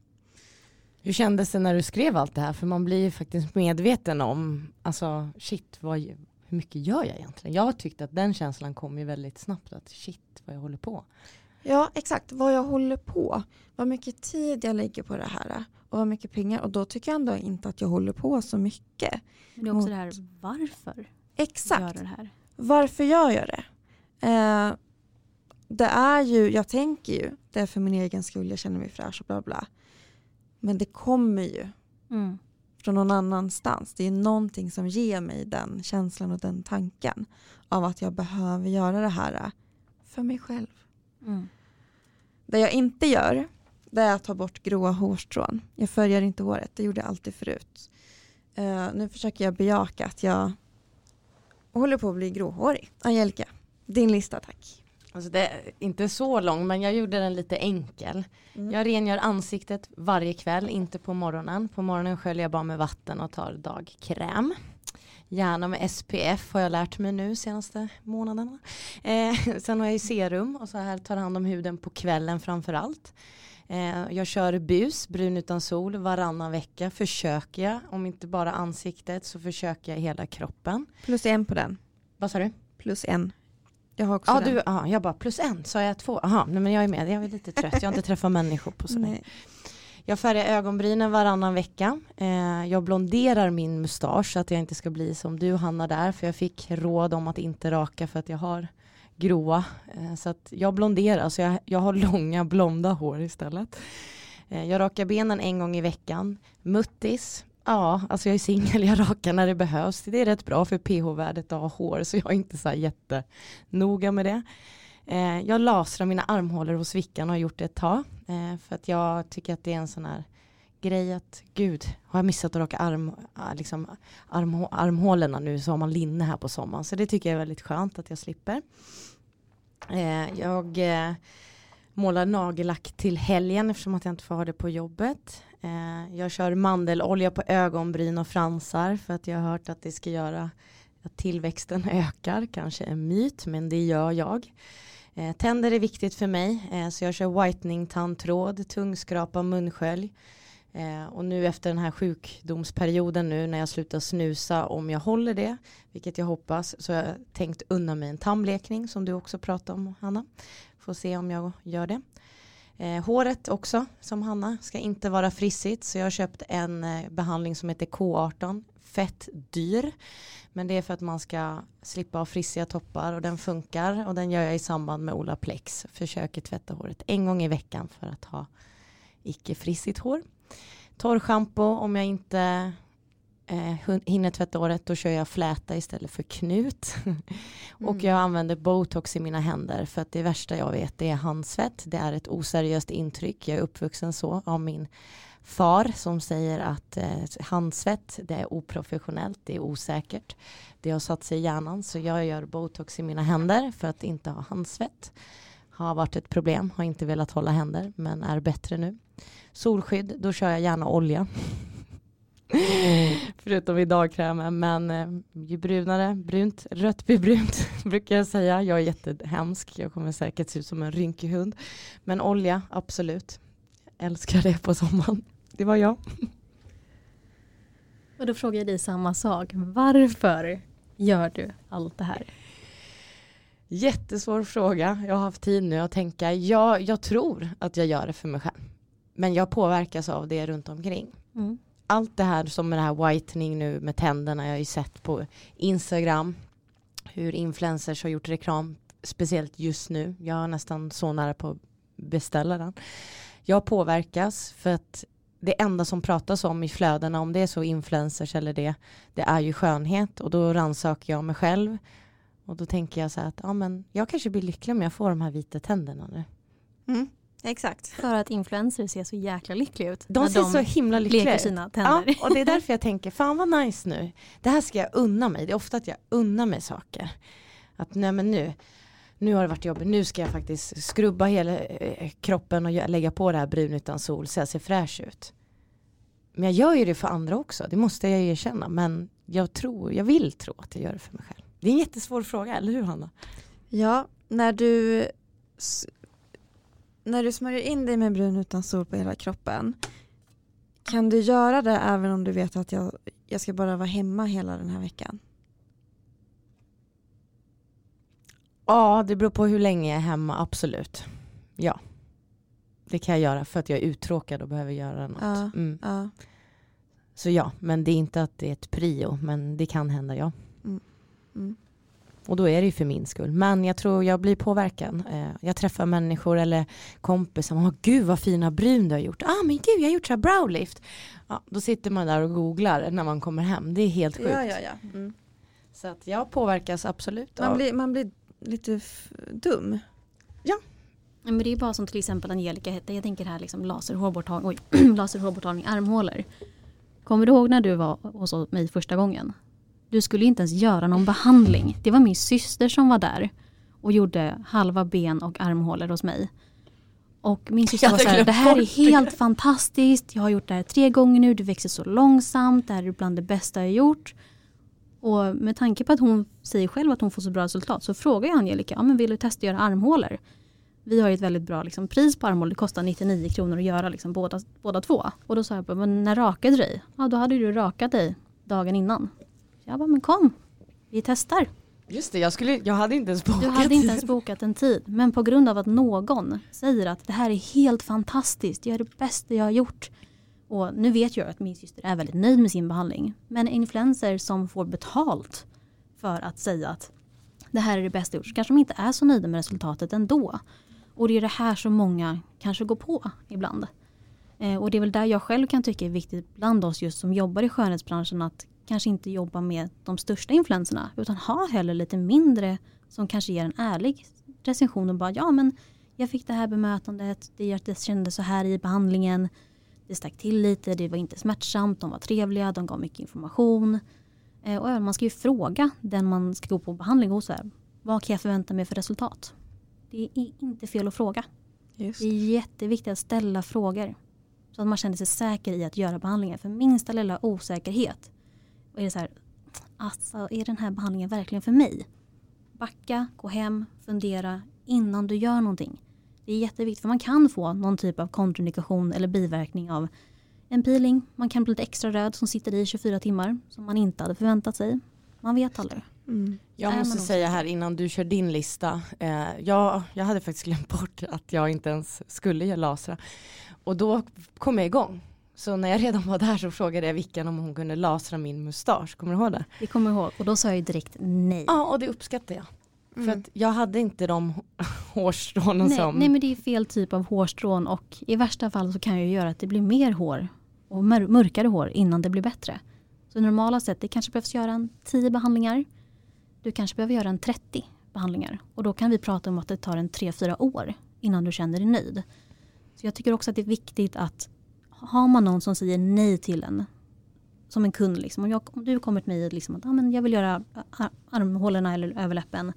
Hur kändes det när du skrev allt det här? För man blir ju faktiskt medveten om, alltså shit, vad, hur mycket gör jag egentligen? Jag tyckte att den känslan kom ju väldigt snabbt, att shit vad jag håller på. Ja, exakt. Vad jag håller på. Vad mycket tid jag lägger på det här. Och vad mycket pengar. Och då tycker jag ändå inte att jag håller på så mycket. Men det är också Mot- det här, varför Exakt. gör det här? Varför gör jag det? Eh, det är ju, jag tänker ju, det är för min egen skull, jag känner mig fräsch och bla bla. Men det kommer ju Mm. från någon annanstans. Det är någonting som ger mig den känslan och den tanken av att jag behöver göra det här för mig själv. Mm. Det jag inte gör, det är att ta bort gråa hårstrån. Jag färgar inte håret, det gjorde jag alltid förut. Eh, nu försöker jag bejaka att jag håller på att bli gråhårig. Angelica, din lista tack. Alltså det är inte så lång men jag gjorde den lite enkel. Mm. Jag rengör ansiktet varje kväll, inte på morgonen. På morgonen sköljer jag bara med vatten och tar dagkräm. Gärna med SPF har jag lärt mig nu senaste månaderna. Eh, *laughs* sen har jag ju serum och så här tar hand om huden på kvällen framför allt. Eh, jag kör bus, brun utan sol, varannan vecka försöker jag. Om inte bara ansiktet så försöker jag hela kroppen. Plus en på den. Vad sa du? Plus en. Jag har också Ja, den. du, aha, jag bara plus en, sa jag två? Jaha, nej men jag är med, jag är lite trött, jag har inte träffat människor på så länge. Jag färgar ögonbrynen varannan vecka. Eh, jag blonderar min mustasch så att jag inte ska bli som du Hanna där. För jag fick råd om att inte raka för att jag har gråa. Eh, så att jag blonderar, så jag, jag har långa blonda hår istället. Eh, jag rakar benen en gång i veckan. Muttis, ja, alltså jag är singel, jag rakar när det behövs. Det är rätt bra för pH-värdet att ha hår, så jag är inte så jättenoga med det. Eh, jag lasrar mina armhålor hos Vickan och har gjort det ett tag. Eh, för att jag tycker att det är en sån här grej att gud, har jag missat att raka arm, ah, liksom, arm, armhålorna nu så har man linne här på sommaren. Så det tycker jag är väldigt skönt att jag slipper. Eh, jag eh, målar nagellack till helgen eftersom att jag inte får ha det på jobbet. Eh, jag kör mandelolja på ögonbryn och fransar för att jag har hört att det ska göra att tillväxten *laughs* ökar. Kanske en myt men det gör jag. Eh, tänder är viktigt för mig eh, så jag kör whitening tandtråd, tungskrapa, munskölj. Eh, och nu efter den här sjukdomsperioden nu när jag slutar snusa om jag håller det, vilket jag hoppas, så har jag tänkt unna mig en tandblekning som du också pratade om Hanna. Får se om jag gör det. Eh, håret också, som Hanna, ska inte vara frissigt så jag har köpt en eh, behandling som heter K18, fett dyr. Men det är för att man ska slippa ha frissiga toppar och den funkar och den gör jag i samband med Olaplex. Försöker tvätta håret en gång i veckan för att ha icke frissigt hår. Torrschampo om jag inte eh, hinner tvätta håret då kör jag fläta istället för knut. *laughs* Mm. och jag använder botox i mina händer för att det värsta jag vet det är handsvett. Det är ett oseriöst intryck. Jag är uppvuxen så av min far som säger att eh, handsvett det är oprofessionellt, det är osäkert. Det har satt sig i hjärnan så jag gör botox i mina händer för att inte ha handsvett. Har varit ett problem, har inte velat hålla händer men är bättre nu. Solskydd, då kör jag gärna olja. *laughs* Förutom i dagkrämen. Men eh, ju brunare, brunt, rött blir brunt *laughs* brukar jag säga. Jag är jättehemsk. Jag kommer säkert se ut som en rynkig hund. Men olja, absolut. älskar det på sommaren. Det var jag. Och då frågar jag dig samma sak. Varför gör du allt det här? Jättesvår fråga. Jag har haft tid nu att tänka. Ja, jag tror att jag gör det för mig själv. Men jag påverkas av det runt omkring. Mm. Allt det här som med det här whitening nu med tänderna. Jag har ju sett på Instagram hur influencers har gjort reklam. Speciellt just nu. Jag är nästan så nära på att beställa den. Jag påverkas för att det enda som pratas om i flödena, om det är så influencers eller det, det är ju skönhet och då rannsakar jag mig själv. Och då tänker jag så här att ja, men jag kanske blir lycklig om jag får de här vita tänderna nu. Mm. Exakt. För att influencers ser så jäkla lyckliga ut. De ser de så himla lyckliga ut. sina tänder. Ja, *laughs* och det är därför jag tänker, fan vad nice nu. Det här ska jag unna mig. Det är ofta att jag unnar mig saker. Att nej men nu, nu har det varit jobbigt, nu ska jag faktiskt skrubba hela eh, kroppen och lägga på det här brun utan sol så jag ser fräsch ut. Men jag gör ju det för andra också, det måste jag erkänna. Men jag tror, jag vill tro att jag gör det för mig själv. Det är en jättesvår fråga, eller hur Hanna? Ja, när du när du smörjer in dig med brun utan sol på hela kroppen kan du göra det även om du vet att jag, jag ska bara vara hemma hela den här veckan? Ja, det beror på hur länge jag är hemma, absolut. Ja. Det kan jag göra för att jag är uttråkad och behöver göra något. Ja, mm. ja. Så ja, men det är inte att det är ett prio, men det kan hända ja. Mm. Mm. Och då är det ju för min skull. Men jag tror jag blir påverkad. Eh, jag träffar människor eller kompisar. Oh, gud vad fina brun du har gjort. Ah men gud jag har gjort så här browlift. Ja, då sitter man där och googlar när man kommer hem. Det är helt sjukt. Ja, ja, ja. Mm. Så att jag påverkas absolut. Man blir, man blir lite dum. Ja. Men det är bara som till exempel Angelica hette. Jag tänker här liksom laserhårborttagning, *clears throat* laserhårborttagning armhålor. Kommer du ihåg när du var hos mig första gången? Du skulle inte ens göra någon behandling. Det var min syster som var där och gjorde halva ben och armhålor hos mig. Och min syster var så här, det här är helt fantastiskt. Jag har gjort det här tre gånger nu. Du växer så långsamt. Det här är bland det bästa jag gjort. Och med tanke på att hon säger själv att hon får så bra resultat så frågar jag Angelica, ja, men vill du testa att göra armhålor? Vi har ett väldigt bra liksom, pris på armhålor. Det kostar 99 kronor att göra liksom, båda, båda två. Och då sa jag, men när rakade du dig? Ja, då hade du rakat dig dagen innan. Jag bara, men kom, vi testar. Just det, jag, skulle, jag hade inte ens bokat. Du hade inte ens bokat en tid. Men på grund av att någon säger att det här är helt fantastiskt, jag är det bästa jag har gjort. Och nu vet jag att min syster är väldigt nöjd med sin behandling. Men influenser som får betalt för att säga att det här är det bästa gjort, så kanske de inte är så nöjda med resultatet ändå. Och det är det här som många kanske går på ibland. Eh, och det är väl där jag själv kan tycka är viktigt bland oss just som jobbar i skönhetsbranschen att kanske inte jobba med de största influenserna utan ha heller lite mindre som kanske ger en ärlig recension och bara ja men jag fick det här bemötandet, det, det kändes så här i behandlingen, det stack till lite, det var inte smärtsamt, de var trevliga, de gav mycket information. Eh, och man ska ju fråga den man ska gå på behandling hos. Här, vad kan jag förvänta mig för resultat? Det är inte fel att fråga. Just. Det är jätteviktigt att ställa frågor. Så att man känner sig säker i att göra behandlingen. För minsta lilla osäkerhet. Och är det så här, alltså, är den här behandlingen verkligen för mig? Backa, gå hem, fundera innan du gör någonting. Det är jätteviktigt för man kan få någon typ av kontraindikation eller biverkning av en peeling. Man kan bli lite extra röd som sitter i 24 timmar som man inte hade förväntat sig. Man vet aldrig. Mm. Jag måste säga här innan du kör din lista. Eh, jag, jag hade faktiskt glömt *laughs* bort att jag inte ens skulle göra lasra. Och då kom jag igång. Så när jag redan var där så frågade jag Vickan om hon kunde lasra min mustasch. Kommer du ihåg det? Det kommer ihåg och då sa jag direkt nej. Ja och det uppskattar jag. Mm. För att jag hade inte de *laughs* hårstrån nej, som... Nej men det är fel typ av hårstrån och i värsta fall så kan jag göra att det blir mer hår och mörkare hår innan det blir bättre. Så normala sett det kanske behövs göra en 10 behandlingar. Du kanske behöver göra en 30 behandlingar och då kan vi prata om att det tar en 3-4 år innan du känner dig nöjd. Så jag tycker också att det är viktigt att har man någon som säger nej till en som en kund, liksom, om, jag, om du kommer till mig liksom att ah, men jag vill göra armhålorna eller överläppen.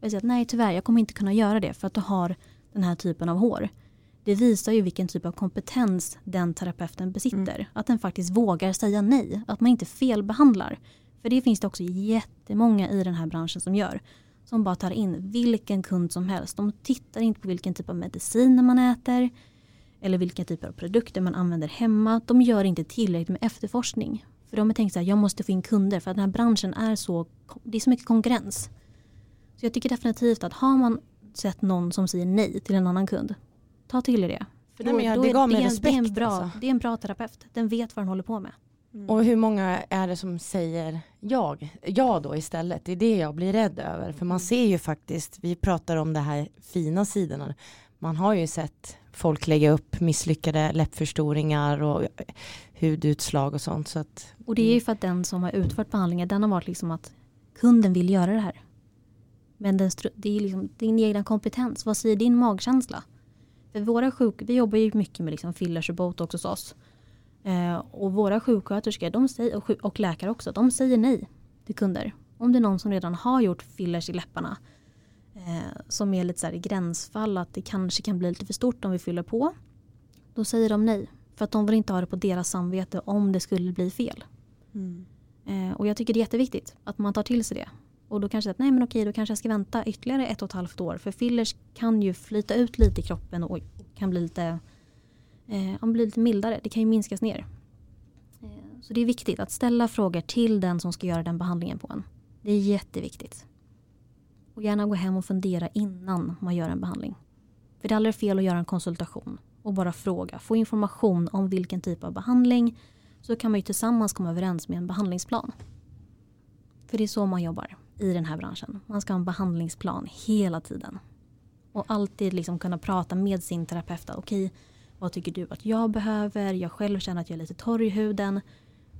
Jag säger att nej tyvärr, jag kommer inte kunna göra det för att du har den här typen av hår. Det visar ju vilken typ av kompetens den terapeuten besitter. Mm. Att den faktiskt vågar säga nej, att man inte felbehandlar. För det finns det också jättemånga i den här branschen som gör. Som bara tar in vilken kund som helst. De tittar inte på vilken typ av mediciner man äter eller vilka typer av produkter man använder hemma. De gör inte tillräckligt med efterforskning. För de har tänkt så här, jag måste få in kunder för att den här branschen är så, det är så mycket konkurrens. Så jag tycker definitivt att har man sett någon som säger nej till en annan kund, ta till er det. För då, nej, jag, då det, gav mig respekt, det, är en bra, alltså. det är en bra terapeut, den vet vad den håller på med. Mm. Och hur många är det som säger jag, ja då istället? Det är det jag blir rädd över. För man mm. ser ju faktiskt, vi pratar om det här fina sidorna. Man har ju sett folk lägga upp misslyckade läppförstoringar och hudutslag och sånt. Så att, och det är ju för att den som har utfört behandlingen, den har varit liksom att kunden vill göra det här. Men den, det är liksom din egna kompetens. Vad säger din magkänsla? För våra sjuk, vi jobbar ju mycket med liksom fillers och botox hos oss. Eh, och våra sjuksköterskor de säger, och, och läkare också, de säger nej till kunder. Om det är någon som redan har gjort fillers i läpparna eh, som är lite så i gränsfall att det kanske kan bli lite för stort om vi fyller på. Då säger de nej. För att de vill inte ha det på deras samvete om det skulle bli fel. Mm. Eh, och jag tycker det är jätteviktigt att man tar till sig det. Och då kanske att nej men okej då kanske jag ska vänta ytterligare ett och ett halvt år. För fillers kan ju flyta ut lite i kroppen och kan bli lite, eh, bli lite mildare. Det kan ju minskas ner. Eh, så det är viktigt att ställa frågor till den som ska göra den behandlingen på en. Det är jätteviktigt. Och gärna gå hem och fundera innan man gör en behandling. För det är aldrig fel att göra en konsultation och bara fråga. Få information om vilken typ av behandling så kan man ju tillsammans komma överens med en behandlingsplan. För det är så man jobbar i den här branschen. Man ska ha en behandlingsplan hela tiden. Och alltid liksom kunna prata med sin terapeut. Okej, vad tycker du att jag behöver? Jag själv känner att jag är lite torr i huden.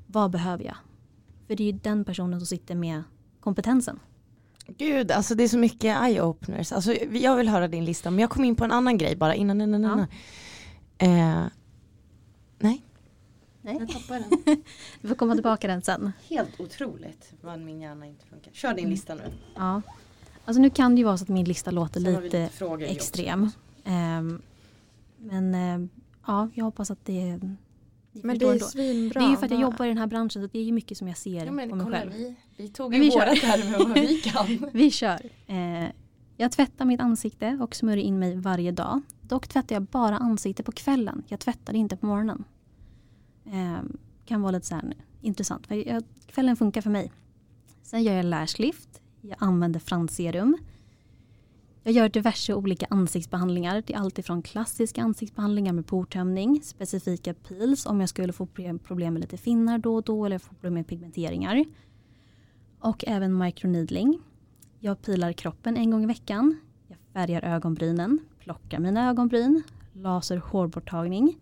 Vad behöver jag? För det är ju den personen som sitter med kompetensen. Gud, alltså det är så mycket eye-openers. Alltså, jag vill höra din lista, men jag kom in på en annan grej bara innan. innan, innan. Ja. Eh, nej. Nej. Jag tappade den. *laughs* du får komma tillbaka den sen. Helt otroligt vad min hjärna inte funkar. Kör din mm. lista nu. Ja. Alltså nu kan det ju vara så att min lista låter lite, lite extrem. Um, men uh, ja, jag hoppas att det men det är svinbra. Det är ju för att jag jobbar i den här branschen så det är ju mycket som jag ser ja, men, på mig kolla, själv. Vi, vi tog ju vi vårat här med vad vi kan. *laughs* vi kör. Eh, jag tvättar mitt ansikte och smörjer in mig varje dag. Dock tvättar jag bara ansikte på kvällen. Jag tvättar inte på morgonen. Eh, kan vara lite så här intressant. För jag, kvällen funkar för mig. Sen gör jag lashlift, Jag använder franserum. Jag gör diverse olika ansiktsbehandlingar. Det är alltifrån klassiska ansiktsbehandlingar med portömning, specifika peels om jag skulle få problem med lite finnar då och då eller få problem med pigmenteringar. Och även microneedling. Jag pilar kroppen en gång i veckan. Jag färgar ögonbrynen, plockar mina ögonbryn, laser hårborttagning.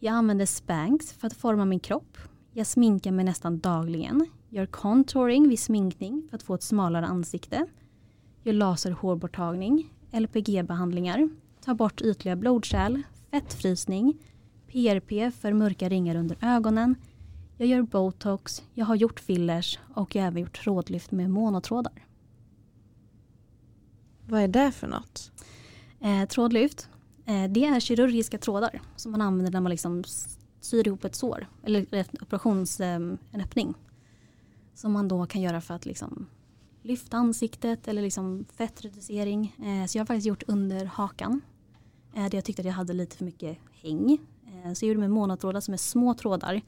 Jag använder Spanx för att forma min kropp. Jag sminkar mig nästan dagligen. Gör contouring vid sminkning för att få ett smalare ansikte. Gör laserhårborttagning, LPG-behandlingar, tar bort ytliga blodkärl, fettfrysning, PRP för mörka ringar under ögonen. Jag gör botox, jag har gjort fillers och jag har även gjort trådlyft med monotrådar. Vad är det för något? Eh, trådlyft, Eh, det är kirurgiska trådar som man använder när man liksom syr ihop ett sår eller en operations, ehm, en öppning. Som man då kan göra för att liksom lyfta ansiktet eller liksom fettreducering. Eh, så jag har faktiskt gjort under hakan. Eh, där jag tyckte att jag hade lite för mycket häng. Så jag gjorde med monotrådar som är små trådar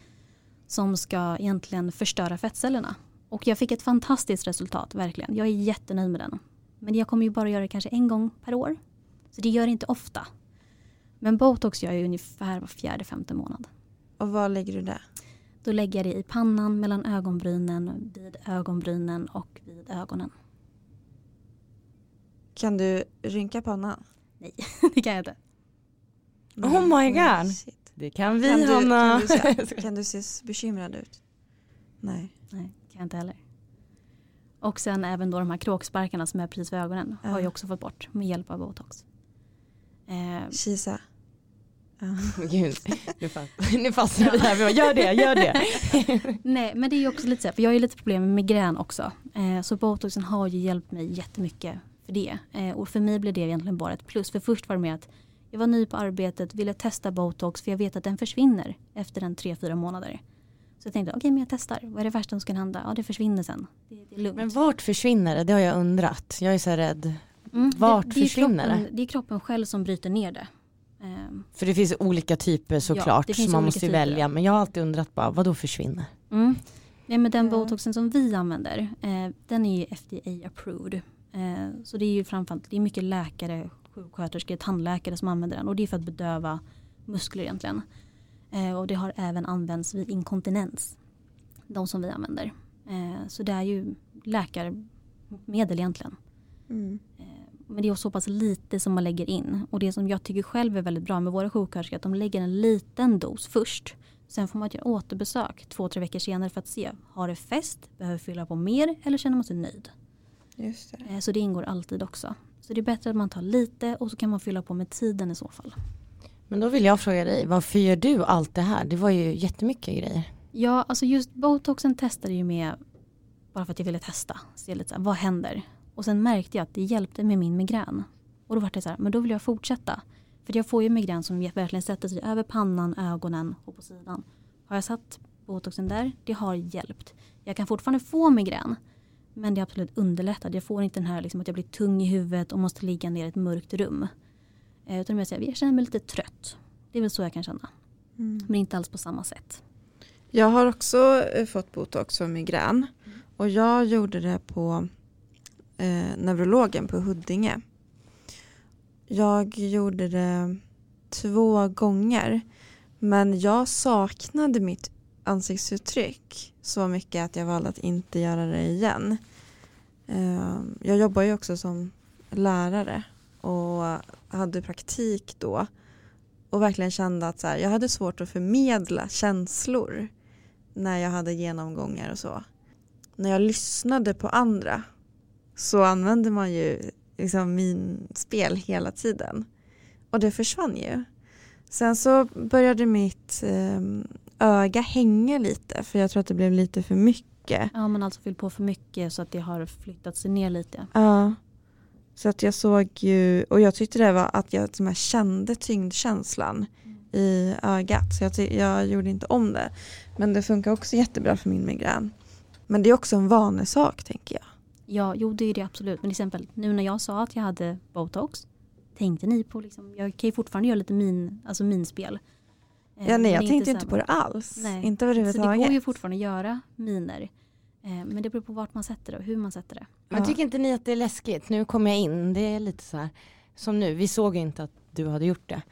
som ska egentligen förstöra fettcellerna. Och jag fick ett fantastiskt resultat, verkligen. Jag är jättenöjd med den. Men jag kommer ju bara göra det kanske en gång per år. Så det gör det inte ofta. Men botox gör jag ungefär var fjärde, femte månad. Och var lägger du det? Då lägger jag det i pannan, mellan ögonbrynen, vid ögonbrynen och vid ögonen. Kan du rynka pannan? Nej, *laughs* det kan jag inte. Oh my god. Shit. Det kan vi Kan du, Hanna. kan, du se, *laughs* kan du se bekymrad ut? Nej. Nej, det kan jag inte heller. Och sen även då de här kråksparkarna som är precis vid ögonen Ja. har jag också fått bort med hjälp av botox. Eh, Kisa. Ja. *laughs* Gud, nu, fast, *laughs* nu fastnar vi här. Vi bara, Gör det, gör det. *laughs* nej, men det är ju också lite så här, för jag har ju lite problem med migrän också. Eh, så botoxen har ju hjälpt mig jättemycket för det. Eh, och för mig blev det egentligen bara ett plus. För först var det med att jag var ny på arbetet, ville testa botox för jag vet att den försvinner efter en tre fyra månader. Så jag tänkte, okej men jag testar. Vad är det värsta som kan hända? Ja det försvinner sen. Det, det är lugnt. Men vart försvinner det? Det har jag undrat. Jag är så rädd. Mm, vart det, det försvinner kroppen, det? det är kroppen själv som bryter ner det. Ehm, För det finns olika typer såklart. finns så man måste typer. välja. Men jag har alltid undrat bara, vad då försvinner? Mm. Nej, men den Ja. botoxen som vi använder, eh, den är ju FDA approved. Eh, så det är ju framförallt, det är mycket läkare, sjuksköterskor, tandläkare som använder den och det är för att bedöva muskler egentligen. Eh, och det har även använts vid inkontinens, de som vi använder. Eh, så det är ju läkarmedel egentligen. Mm. Men det är så pass lite som man lägger in. Och det som jag tycker själv är väldigt bra med våra sjuksköterskor är att de lägger en liten dos först. Sen får man göra återbesök två, tre veckor senare för att se. Har det fäst? Behöver fylla på mer? Eller känner man sig nöjd? Just det. Eh, Så det ingår alltid också. Så det är bättre att man tar lite och så kan man fylla på med tiden i så fall. Men då vill jag fråga dig, varför gör du allt det här? Det var ju jättemycket grejer. Ja, alltså just botoxen testade jag med bara för att jag ville testa. Se lite så här, vad händer? Och sen märkte jag att det hjälpte med min migrän. Och då var det så här, men då vill jag fortsätta. För jag får ju migrän som verkligen sätter sig över pannan, ögonen och på sidan. Har jag satt botoxen där, det har hjälpt. Jag kan fortfarande få migrän. Men det är absolut underlättat. Jag får inte den här liksom, att jag blir tung i huvudet och måste ligga ner i ett mörkt rum. Eh, utan jag, säger, jag känner mig lite trött. Det är väl så jag kan känna. Mm. Men inte alls på samma sätt. Jag har också eh, fått botox för migrän. Och jag gjorde det på eh, neurologen på Huddinge. Jag gjorde det två gånger. Men jag saknade mitt ansiktsuttryck så mycket att jag valde att inte göra det igen. Eh, jag jobbar ju också som lärare och hade praktik då. Och verkligen kände att så här, jag hade svårt att förmedla känslor när jag hade genomgångar och så. När jag lyssnade på andra så använde man ju liksom min spel hela tiden. Och det försvann ju. Sen så började mitt eh, öga hänga lite för jag tror att det blev lite för mycket. Ja, man har alltså fyllt på för mycket så att det har flyttat sig ner lite. Ja. Så att jag såg ju, och jag tyckte det var att jag jag kände tyngdkänslan i ögat. Så jag, jag gjorde inte om det. Men det funkar också jättebra för min migrän. Men det är också en vanesak tänker jag. Ja, jo det är det absolut. Men till exempel nu när jag sa att jag hade botox. Tänkte ni på liksom, jag kan ju fortfarande göra lite min, alltså minspel. Eh, Ja, nej, jag tänkte inte på det alls. Nej. Inte Så det överhuvudtaget. går ju fortfarande att göra miner. Eh, men det beror på vart man sätter det och hur man sätter det. Men tycker inte ni att det är läskigt? Nu kommer jag in, det är lite så här som nu, vi såg inte att du hade gjort det.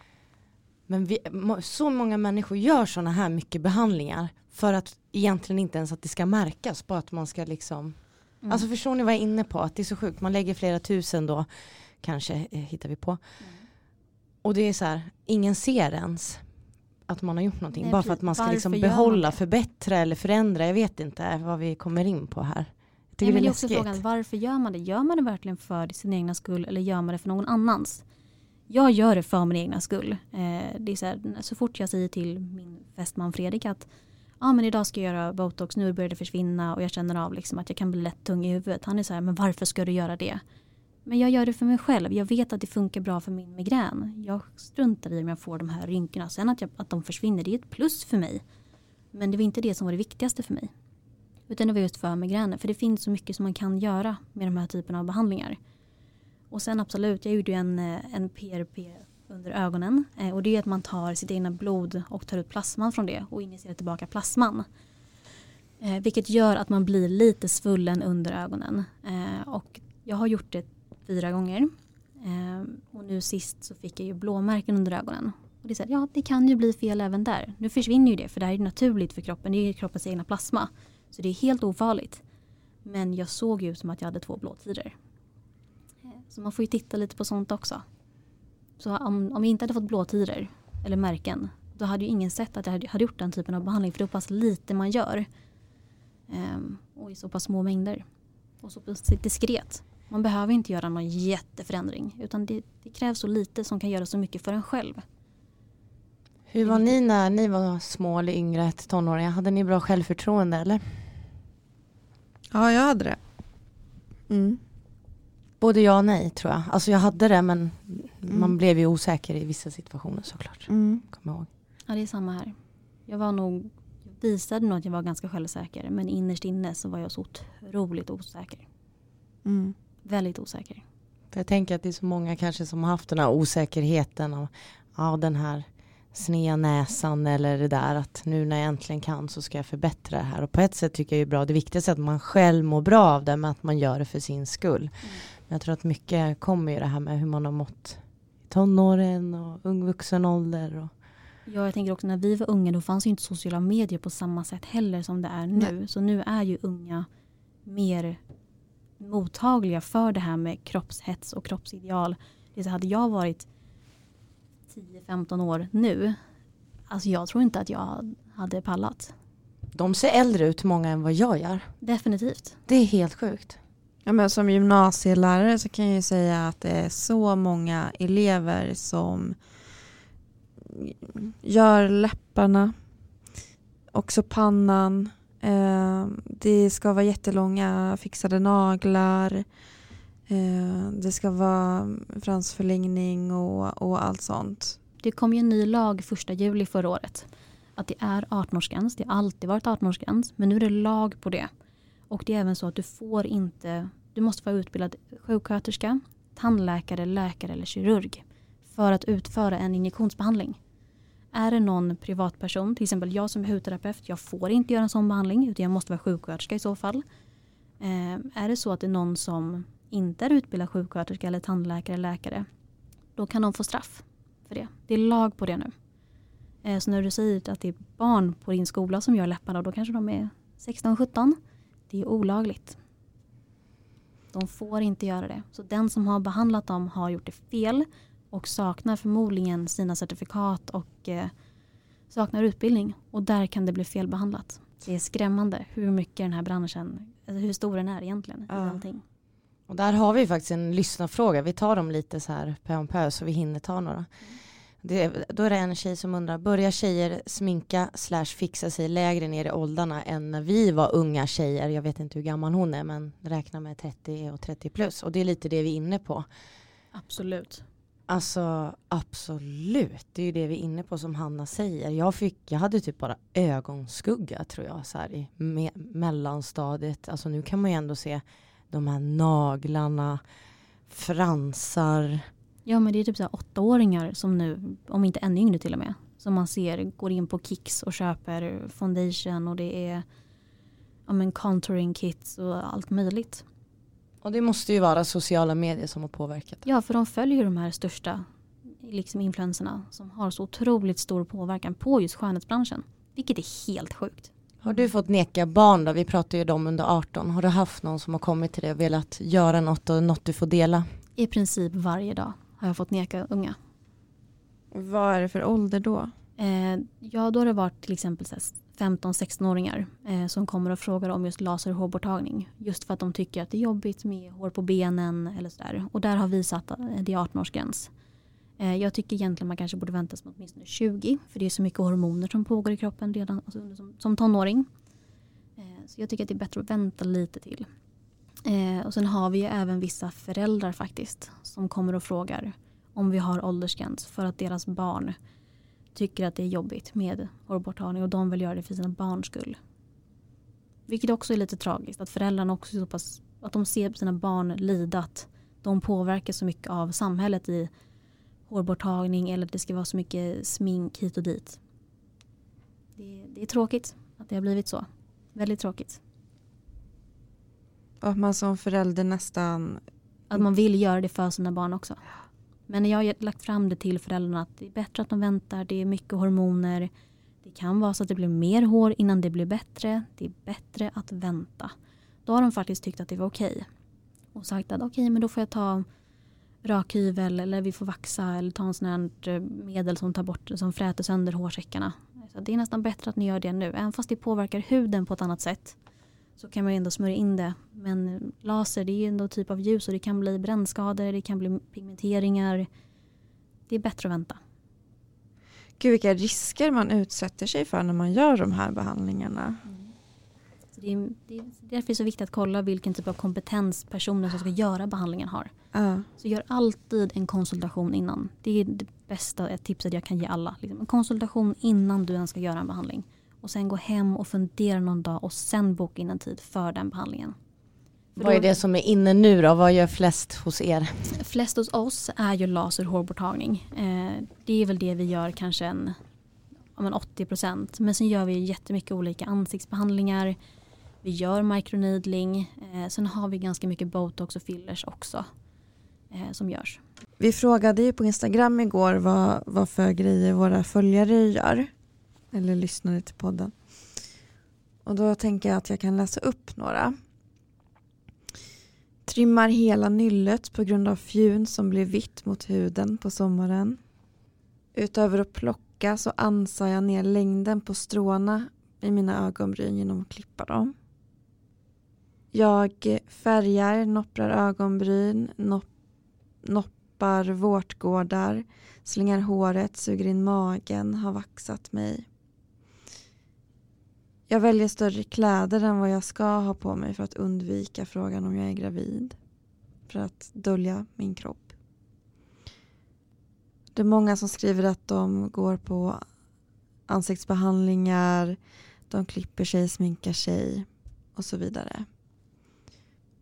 Men vi, så många människor gör sådana här mycket behandlingar för att egentligen inte ens att det ska märkas, bara att man ska liksom mm. Alltså förstår ni vad jag är inne på? Att det är så sjukt, man lägger flera tusen då, kanske eh, hittar vi på. Mm. Och det är så här, ingen ser ens att man har gjort någonting. Nej, bara för att man ska liksom behålla, förbättra eller förändra. Jag vet inte vad vi kommer in på här. Nej, men det är också frågan, varför gör man det? Gör man det verkligen för sin egna skull eller gör man det för någon annans? Jag gör det för min egna skull. Eh, det är så, här, så fort jag säger till min fästman Fredrik att ah, men idag ska jag göra botox, nu börjar det försvinna och jag känner av liksom att jag kan bli lätt tung i huvudet. Han är så här, men varför ska du göra det? Men jag gör det för mig själv. Jag vet att det funkar bra för min migrän. Jag struntar i om jag får de här rynkorna. Sen att, jag, att de försvinner, det är ett plus för mig. Men det var inte det som var det viktigaste för mig. Utan det var just för migränen. För det finns så mycket som man kan göra med de här typerna av behandlingar. Och sen absolut, jag gjorde en, eh, en PRP under ögonen. Eh, och det är att man tar sitt egna blod och tar ut plasman från det och injicerar tillbaka plasman. Eh, vilket gör att man blir lite svullen under ögonen. Eh, och jag har gjort det fyra gånger. Eh, och nu sist så fick jag ju blåmärken under ögonen. Och det, är så här, ja, det kan ju bli fel även där. Nu försvinner ju det för det här är naturligt för kroppen. Det är kroppens egna plasma. Så det är helt ofarligt. Men jag såg ju ut som att jag hade två blåtiror. Eh, så man får ju titta lite på sånt också. Så om, om jag inte hade fått blåtiror eller märken då hade ju ingen sett att jag hade gjort den typen av behandling för det är pass lite man gör. Um, och i så pass små mängder. Och så pass diskret. Man behöver inte göra någon jätteförändring utan det, det, krävs så lite som kan göra så mycket för en själv. Hur var ni när ni var små eller yngre, tonåringar? Hade ni bra självförtroende eller? Ja, jag hade det. Mm. Både ja och nej tror jag. Alltså jag hade det men mm. man blev ju osäker i vissa situationer såklart. Mm. Kom ihåg. Ja det är samma här. Jag var nog, jag visade nog att jag var ganska självsäker men innerst inne så var jag så otroligt osäker. Mm. Väldigt osäker. För jag tänker att det är så många kanske som har haft den här osäkerheten och ja, den här snea näsan eller det där att nu när jag äntligen kan så ska jag förbättra det här. Och på ett sätt tycker jag är bra. Det viktigaste är att man själv mår bra av det men att man gör det för sin skull. Mm. Jag tror att mycket kommer ju det här med hur man har mått i tonåren och ung vuxen ålder. Och... Ja, jag tänker också när vi var unga då fanns ju inte sociala medier på samma sätt heller som det är nu. Nej. Så nu är ju unga mer mottagliga för det här med kroppshets och kroppsideal. Det så hade jag varit 10-15 år nu, alltså jag tror inte att jag hade pallat. De ser äldre ut många än vad jag gör. Definitivt. Det är helt sjukt. Ja, men som gymnasielärare så kan jag ju säga att det är så många elever som gör läpparna, också pannan. Eh, det ska vara jättelånga fixade naglar. Eh, det ska vara fransförlängning och, och allt sånt. Det kom ju en ny lag första juli förra året. Att det är 18-årsgräns. Det har alltid varit 18-årsgräns. Men nu är det lag på det. Och det är även så att du får inte du måste vara utbildad sjuksköterska, tandläkare, läkare eller kirurg för att utföra en injektionsbehandling. Är det någon privatperson, till exempel jag som är hudterapeut, jag får inte göra en sån behandling utan jag måste vara sjuksköterska i så fall. Eh, är det så att det är någon som inte är utbildad sjuksköterska eller tandläkare eller läkare, då kan de få straff för det. Det är lag på det nu. Eh, så när du säger att det är barn på din skola som gör läpparna, då kanske de är 16-17. Det är olagligt. De får inte göra det. Så den som har behandlat dem har gjort det fel och saknar förmodligen sina certifikat och eh, saknar utbildning. Och där kan det bli felbehandlat. Det är skrämmande hur mycket den här branschen, alltså hur stor den är egentligen. Ja. Och där har vi faktiskt en lyssnarfråga. Vi tar dem lite så här pö om pö så vi hinner ta några. Mm. Det, då är det en tjej som undrar, börjar tjejer sminka slash fixa sig lägre ner i åldrarna än när vi var unga tjejer? Jag vet inte hur gammal hon är men räkna med 30 och 30 plus. Och det är lite det vi är inne på. Absolut. Alltså absolut, det är ju det vi är inne på som Hanna säger. Jag, fick, jag hade typ bara ögonskugga tror jag så här i me mellanstadiet. Alltså nu kan man ju ändå se de här naglarna, fransar Ja men det är typ så här åttaåringar som nu, om inte ännu yngre till och med, som man ser går in på Kicks och köper foundation och det är ja, men contouring kits och allt möjligt. Och det måste ju vara sociala medier som har påverkat. Ja, för de följer de här största liksom influenserna som har så otroligt stor påverkan på just skönhetsbranschen. Vilket är helt sjukt. Har du fått neka barn då? Vi pratar ju om under 18. Har du haft någon som har kommit till dig och velat göra något och något du får dela? I princip varje dag har jag fått neka unga. Vad är det för ålder då? Eh, ja, då har det varit till exempel 15-16-åringar eh, som kommer och frågar om just laser och hårborttagning. Just för att de tycker att det är jobbigt med hår på benen eller sådär. Och där har vi satt eh, det 18-årsgräns. Eh, jag tycker egentligen man kanske borde vänta sig åtminstone 20 för det är så mycket hormoner som pågår i kroppen redan alltså, som, som tonåring. Eh, så jag tycker att det är bättre att vänta lite till. Eh, och sen har vi ju även vissa föräldrar faktiskt som kommer och frågar om vi har åldersgräns för att deras barn tycker att det är jobbigt med hårborttagning och de vill göra det för sina barns skull. Vilket också är lite tragiskt att föräldrarna också är så pass att de ser sina barn lida att de påverkas så mycket av samhället i hårborttagning eller att det ska vara så mycket smink hit och dit. Det, det är tråkigt att det har blivit så. Väldigt tråkigt. Och att man som förälder nästan... Att man vill göra det för sina barn också. Men jag har lagt fram det till föräldrarna att det är bättre att de väntar. Det är mycket hormoner. Det kan vara så att det blir mer hår innan det blir bättre. Det är bättre att vänta. Då har de faktiskt tyckt att det var okej. Okay. Och sagt att okej, okay, men då får jag ta rakhyvel eller vi får vaxa eller ta en sån här eh, medel som tar bort, som fräter sönder hårsäckarna. Så det är nästan bättre att ni gör det nu. Även fast det påverkar huden på ett annat sätt så kan man ändå smörja in det. Men laser det är ändå typ av ljus och det kan bli brännskador, det kan bli pigmenteringar. Det är bättre att vänta. Gud vilka risker man utsätter sig för när man gör de här behandlingarna. Mm. Det är, det är därför det är så viktigt att kolla vilken typ av kompetens personen som ska göra behandlingen har. Uh. Så gör alltid en konsultation innan. Det är det bästa tipset jag kan ge alla. Liksom en konsultation innan du ens ska göra en behandling. Och sen gå hem och fundera någon dag och sen boka in en tid för den behandlingen. För Vad är det som är inne nu då? Vad gör flest hos er? Flest hos oss är ju laser hårborttagning. Eh, det är väl det vi gör kanske en, en 80 procent. Men sen gör vi jättemycket olika ansiktsbehandlingar. Vi gör microneedling. Eh, sen har vi ganska mycket botox och fillers också eh, som görs. Vi frågade ju på Instagram igår vad, vad för grejer våra följare gör. Eller lyssnade till podden. Och då tänker jag att jag kan läsa upp några. Trimmar hela nyllet på grund av fjun som blir vitt mot huden på sommaren. Utöver att plocka så ansar jag ner längden på stråna i mina ögonbryn genom att klippa dem. Jag färgar, nopprar ögonbryn, nopp, noppar vårtgårdar, slingar håret, suger in magen, har vaxat mig. Jag väljer större kläder än vad jag ska ha på mig för att undvika frågan om jag är gravid. För att dölja min kropp. Det är många som skriver att de går på ansiktsbehandlingar, de klipper sig, sminkar sig och så vidare.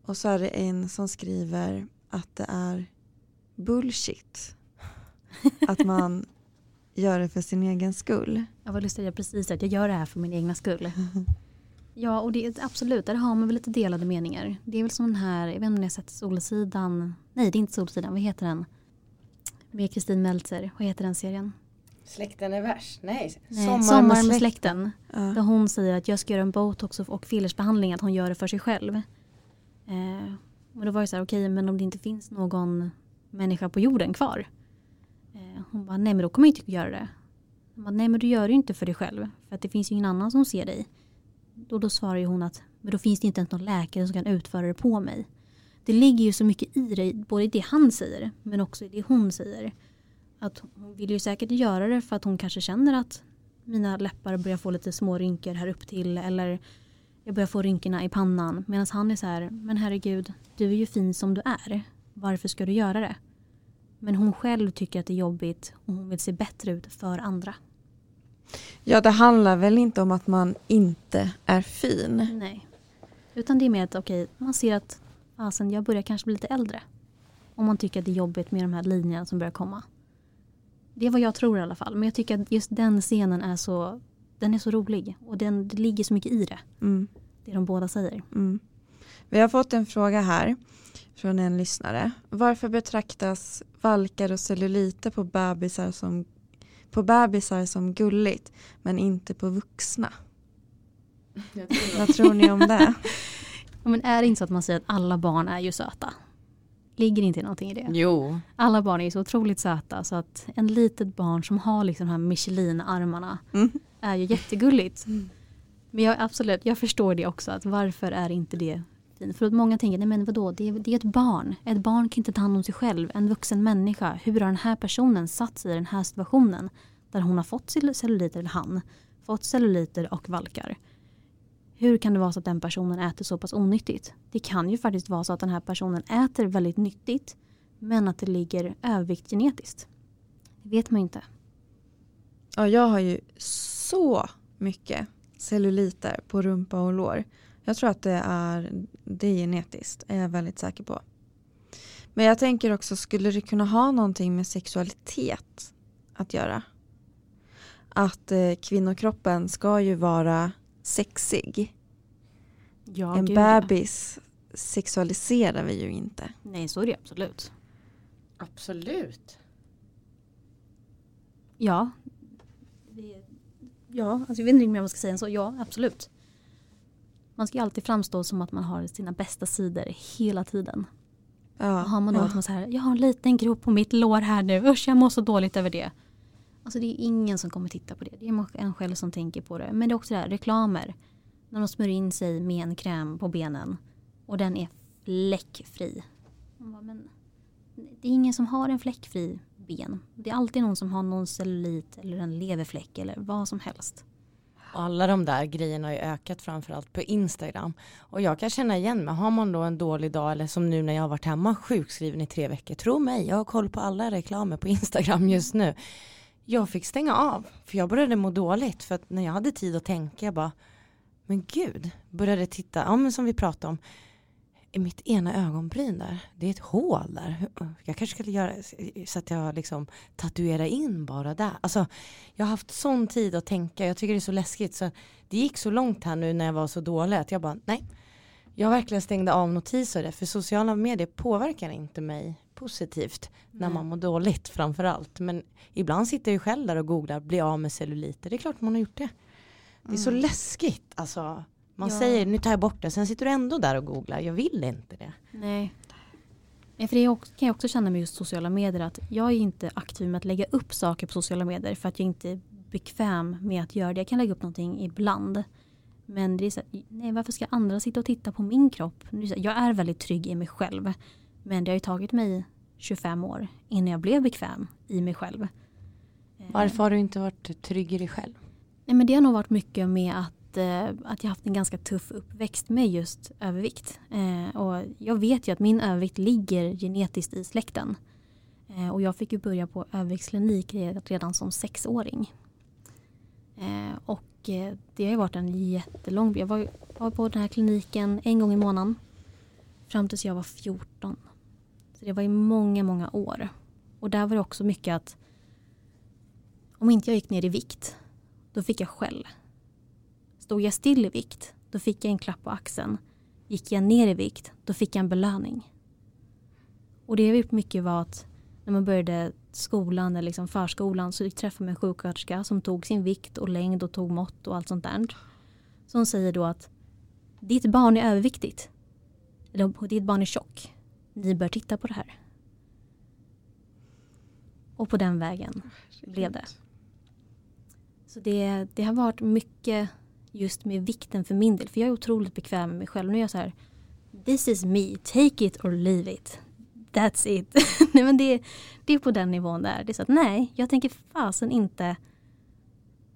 Och så är det en som skriver att det är bullshit. Att man gör det för sin egen skull. Jag var lustigt, precis att jag gör det här för min egna skull. *laughs* Ja, och det är absolut, där har man väl lite delade meningar. Det är väl som den här, jag vet inte om ni har sett Solsidan, nej det är inte Solsidan, vad heter den? Med Kristin Meltzer, vad heter den serien? Släkten är värst, nej. nej Sommar, Sommar med släkten. släkten. Ja. Där hon säger att jag ska göra en botox och fillersbehandling, att hon gör det för sig själv. Eh, och då var det så här, okej okay, men om det inte finns någon människa på jorden kvar. Hon bara, nej men då kommer jag inte göra det. Hon bara, nej men du gör det ju inte för dig själv. För att det finns ju ingen annan som ser dig. Då, då svarar ju hon att, men då finns det inte ens någon läkare som kan utföra det på mig. Det ligger ju så mycket i det, både i det han säger men också i det hon säger. Att hon vill ju säkert göra det för att hon kanske känner att mina läppar börjar få lite små rynkor här upp till eller jag börjar få rynkorna i pannan. Medan han är så här, men herregud, du är ju fin som du är. Varför ska du göra det? Men hon själv tycker att det är jobbigt och hon vill se bättre ut för andra. Ja, det handlar väl inte om att man inte är fin. Nej. Utan det är mer att okej, okay, man ser att alltså, jag börjar kanske bli lite äldre. Om man tycker att det är jobbigt med de här linjerna som börjar komma. Det är vad jag tror i alla fall. Men jag tycker att just den scenen är så den är så rolig och den, det ligger så mycket i det. Mm. Det de båda säger. Mm. Vi har fått en fråga här från en lyssnare. Varför betraktas valkar och celluliter på bebisar som, på bebisar som gulligt men inte på vuxna? Vad tror ni om det? *laughs* Ja, men är det inte så att man säger att alla barn är ju söta? Ligger inte någonting i det? Jo. Alla barn är ju så otroligt söta så att en litet barn som har liksom de här Michelin-armarna Mm. är ju jättegulligt. Men jag, absolut, jag förstår det också. att Varför är inte det fint? För att många tänker, nej men vadå, det är, det är ett barn. Ett barn kan inte ta hand om sig själv. En vuxen människa. Hur har den här personen satt sig i den här situationen? Där hon har fått celluliter, eller han, fått celluliter och valkar. Hur kan det vara så att den personen äter så pass onyttigt? Det kan ju faktiskt vara så att den här personen äter väldigt nyttigt men att det ligger övervikt genetiskt. Det vet man ju inte. Ja, jag har ju så mycket celluliter på rumpa och lår. Jag tror att det är, det är genetiskt, är jag väldigt säker på. Men jag tänker också, skulle det kunna ha någonting med sexualitet att göra? Att eh, kvinnokroppen ska ju vara sexig. Ja, en gud, ja. bebis sexualiserar vi ju inte. Nej, så är det absolut. Absolut. Ja. Det, ja, alltså jag vet inte om jag ska säga än så. Ja, absolut. Man ska ju alltid framstå som att man har sina bästa sidor hela tiden. Ja, har man då ja. att man så här, jag har en liten grop på mitt lår här nu, usch jag mår så dåligt över det. Alltså det är ingen som kommer titta på det. Det är en själv som tänker på det. Men det är också det här, reklamer. När de smörjer in sig med en kräm på benen och den är fläckfri. Bara, Men det är ingen som har en fläckfri ben. Det är alltid någon som har någon cellulit eller en leverfläck eller vad som helst. Och alla de där grejerna har ju ökat framförallt på Instagram. Och jag kan känna igen mig, har man då en dålig dag eller som nu när jag har varit hemma sjukskriven i tre veckor, tro mig, jag har koll på alla reklamer på *laughs* Instagram just nu. Jag fick stänga av, för jag började må dåligt, för att när jag hade tid att tänka, jag bara, men gud, började titta, ja men som vi pratade om, i mitt ena ögonbryn där, det är ett hål där. Jag kanske skulle göra så att jag liksom tatuerar in bara där. Alltså, jag har haft sån tid att tänka, jag tycker det är så läskigt. Så det gick så långt här nu när jag var så dålig att jag bara, nej. Jag verkligen stängde av notiser där, för sociala medier påverkar inte mig positivt när man mår dåligt framförallt. Men ibland sitter jag ju själv där och googlar, bli av med celluliter. Det är klart man har gjort det. Det är så Mm. läskigt. Alltså, man Ja. säger nu tar jag bort det, sen sitter du ändå där och googlar. Jag vill inte det. Nej. För det kan jag också känna med just sociala medier att jag är inte aktiv med att lägga upp saker på sociala medier för att jag inte är bekväm med att göra det. Jag kan lägga upp någonting ibland. Men det är så här, nej varför ska andra sitta och titta på min kropp? Är här, Jag är väldigt trygg i mig själv. Men det har ju tagit mig 25 år innan jag blev bekväm i mig själv. Varför har du inte varit trygg i dig själv? Nej, men det har nog varit mycket med att, eh, att jag haft en ganska tuff uppväxt med just övervikt. Eh, och jag vet ju att min övervikt ligger genetiskt i släkten. Eh, och jag fick ju börja på överviktsklinik redan som sexåring. Eh, och eh, det har ju varit en jättelång... Jag var, var på den här kliniken en gång i månaden. Fram tills jag var 14. Så det var i många, många år. Och där var det också mycket att om inte jag gick ner i vikt då fick jag skäll. Stod jag still i vikt, då fick jag en klapp på axeln. Gick jag ner i vikt, då fick jag en belöning. Och det jag gjort mycket var att när man började skolan eller liksom förskolan så träffade man en sjuksköterska som tog sin vikt och längd och tog mått och allt sånt där. Som säger då att ditt barn är överviktigt. Eller ditt barn är tjock. Ni bör titta på det här. Och på den vägen blev det. Så det, det har varit mycket just med vikten för min del. För jag är otroligt bekväm med mig själv. Nu är jag så här, this is me, take it or leave it. That's it. *laughs* nej, men det, det är på den nivån där. Det är så att nej, jag tänker fasen inte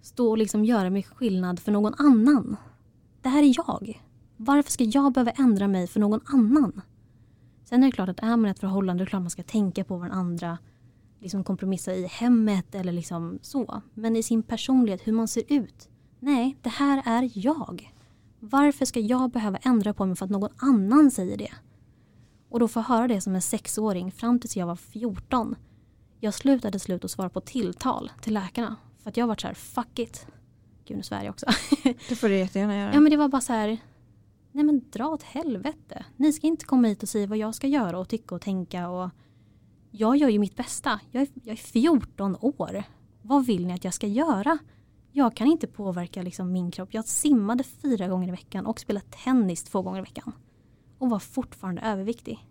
stå och liksom göra mig skillnad för någon annan. Det här är jag. Varför ska jag behöva ändra mig för någon annan? Sen är det klart att är man i ett förhållande, det är klart man ska tänka på vad den andra liksom kompromissa i hemmet eller liksom så. Men i sin personlighet, hur man ser ut. Nej, det här är jag. Varför ska jag behöva ändra på mig för att någon annan säger det? Och då få höra det som en sexåring fram tills jag var 14. Jag slutade slut och svara på tilltal till läkarna. För att jag var så här, fuck it. Gud nu svär jag också. *laughs* Det får du jättegärna göra. Ja men det var bara så här. Nej men dra åt helvete. Ni ska inte komma hit och säga vad jag ska göra och tycka och tänka. Och jag gör ju mitt bästa. Jag är, jag är 14 år. Vad vill ni att jag ska göra? Jag kan inte påverka liksom min kropp. Jag simmade fyra gånger i veckan och spelade tennis två gånger i veckan. Och var fortfarande överviktig.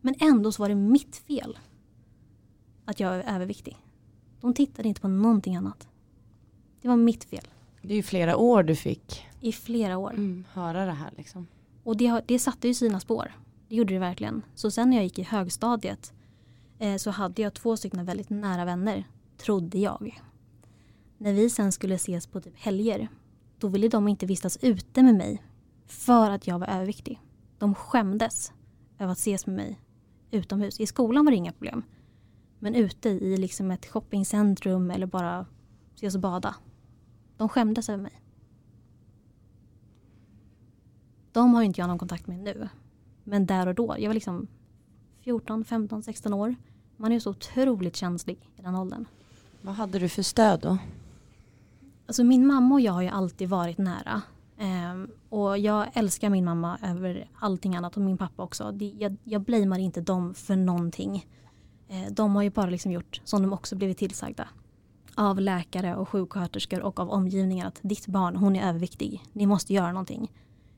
Men ändå så var det mitt fel. Att jag är överviktig. De tittade inte på någonting annat. Det var mitt fel. Det är ju flera år du fick I flera år. mm, höra det här liksom. Och det, det satte ju sina spår. Det gjorde det verkligen. Så sen när jag gick i högstadiet eh, så hade jag två stycken väldigt nära vänner, trodde jag. När vi sen skulle ses på typ helger, då ville de inte vistas ute med mig för att jag var överviktig. De skämdes över att ses med mig utomhus. I skolan var det inga problem. Men ute i liksom ett shoppingcentrum eller bara ses och bada. De skämdes över mig. De har inte jag någon kontakt med nu. Men där och då, jag var liksom 14, 15, 16 år. Man är ju så otroligt känslig i den åldern. Vad hade du för stöd då? Alltså min mamma och jag har ju alltid varit nära. Ehm, och jag älskar min mamma över allting annat och min pappa också. Det, jag, jag blamear inte dem för någonting. Eh, de har ju bara liksom gjort som de också blivit tillsagda. Av läkare och sjuksköterskor och av omgivningen att ditt barn, hon är överviktig. Ni måste göra någonting.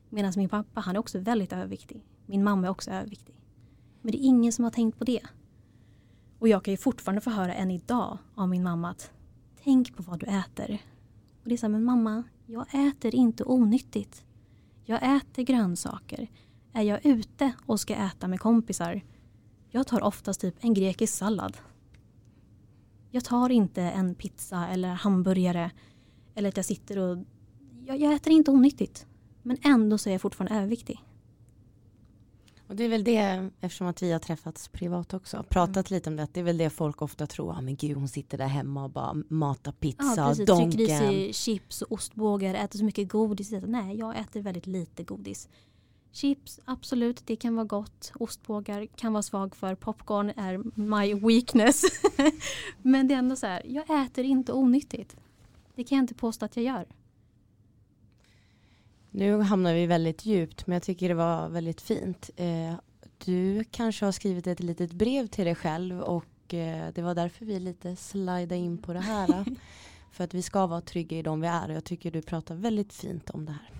Medan min pappa, han är också väldigt överviktig. Min mamma är också överviktig. Men det är ingen som har tänkt på det. Och jag kan ju fortfarande få höra än idag av min mamma att tänk på vad du äter. Och det är så här, men mamma, jag äter inte onyttigt. Jag äter grönsaker. Är jag ute och ska äta med kompisar, jag tar oftast typ en grekisk sallad. Jag tar inte en pizza eller hamburgare eller att jag sitter och... Jag, jag äter inte onyttigt. Men ändå så är jag fortfarande överviktig. Och det är väl det, eftersom att vi har träffats privat också, pratat lite om det, att det är väl det folk ofta tror, ja men gud hon sitter där hemma och bara matar pizza, Ja, precis. Trycker i donken. sig chips och ostbågar, äter så mycket godis. Nej, jag äter väldigt lite godis. Chips, absolut, det kan vara gott. Ostbågar kan vara svag för. Popcorn är my weakness. *laughs* Men det är ändå så här, jag äter inte onyttigt. Det kan jag inte påstå att jag gör. Nu hamnar vi väldigt djupt, men jag tycker det var väldigt fint. Eh, du kanske har skrivit ett litet brev till dig själv och eh, det var därför vi lite slida in på det här. *laughs* för att vi ska vara trygga i de vi är och jag tycker du pratar väldigt fint om det här.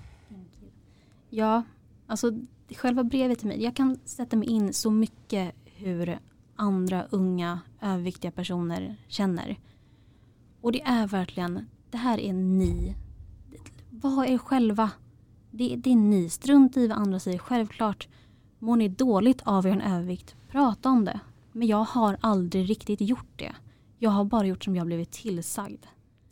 Ja, alltså själva brevet till mig. Jag kan sätta mig in så mycket hur andra unga överviktiga personer känner. Och det är verkligen, det här är ni. Var er själva. Det, det är ni. Strunt i vad andra säger. Självklart mår ni dåligt av er övervikt. Prata om det. Men jag har aldrig riktigt gjort det. Jag har bara gjort som jag blivit tillsagd.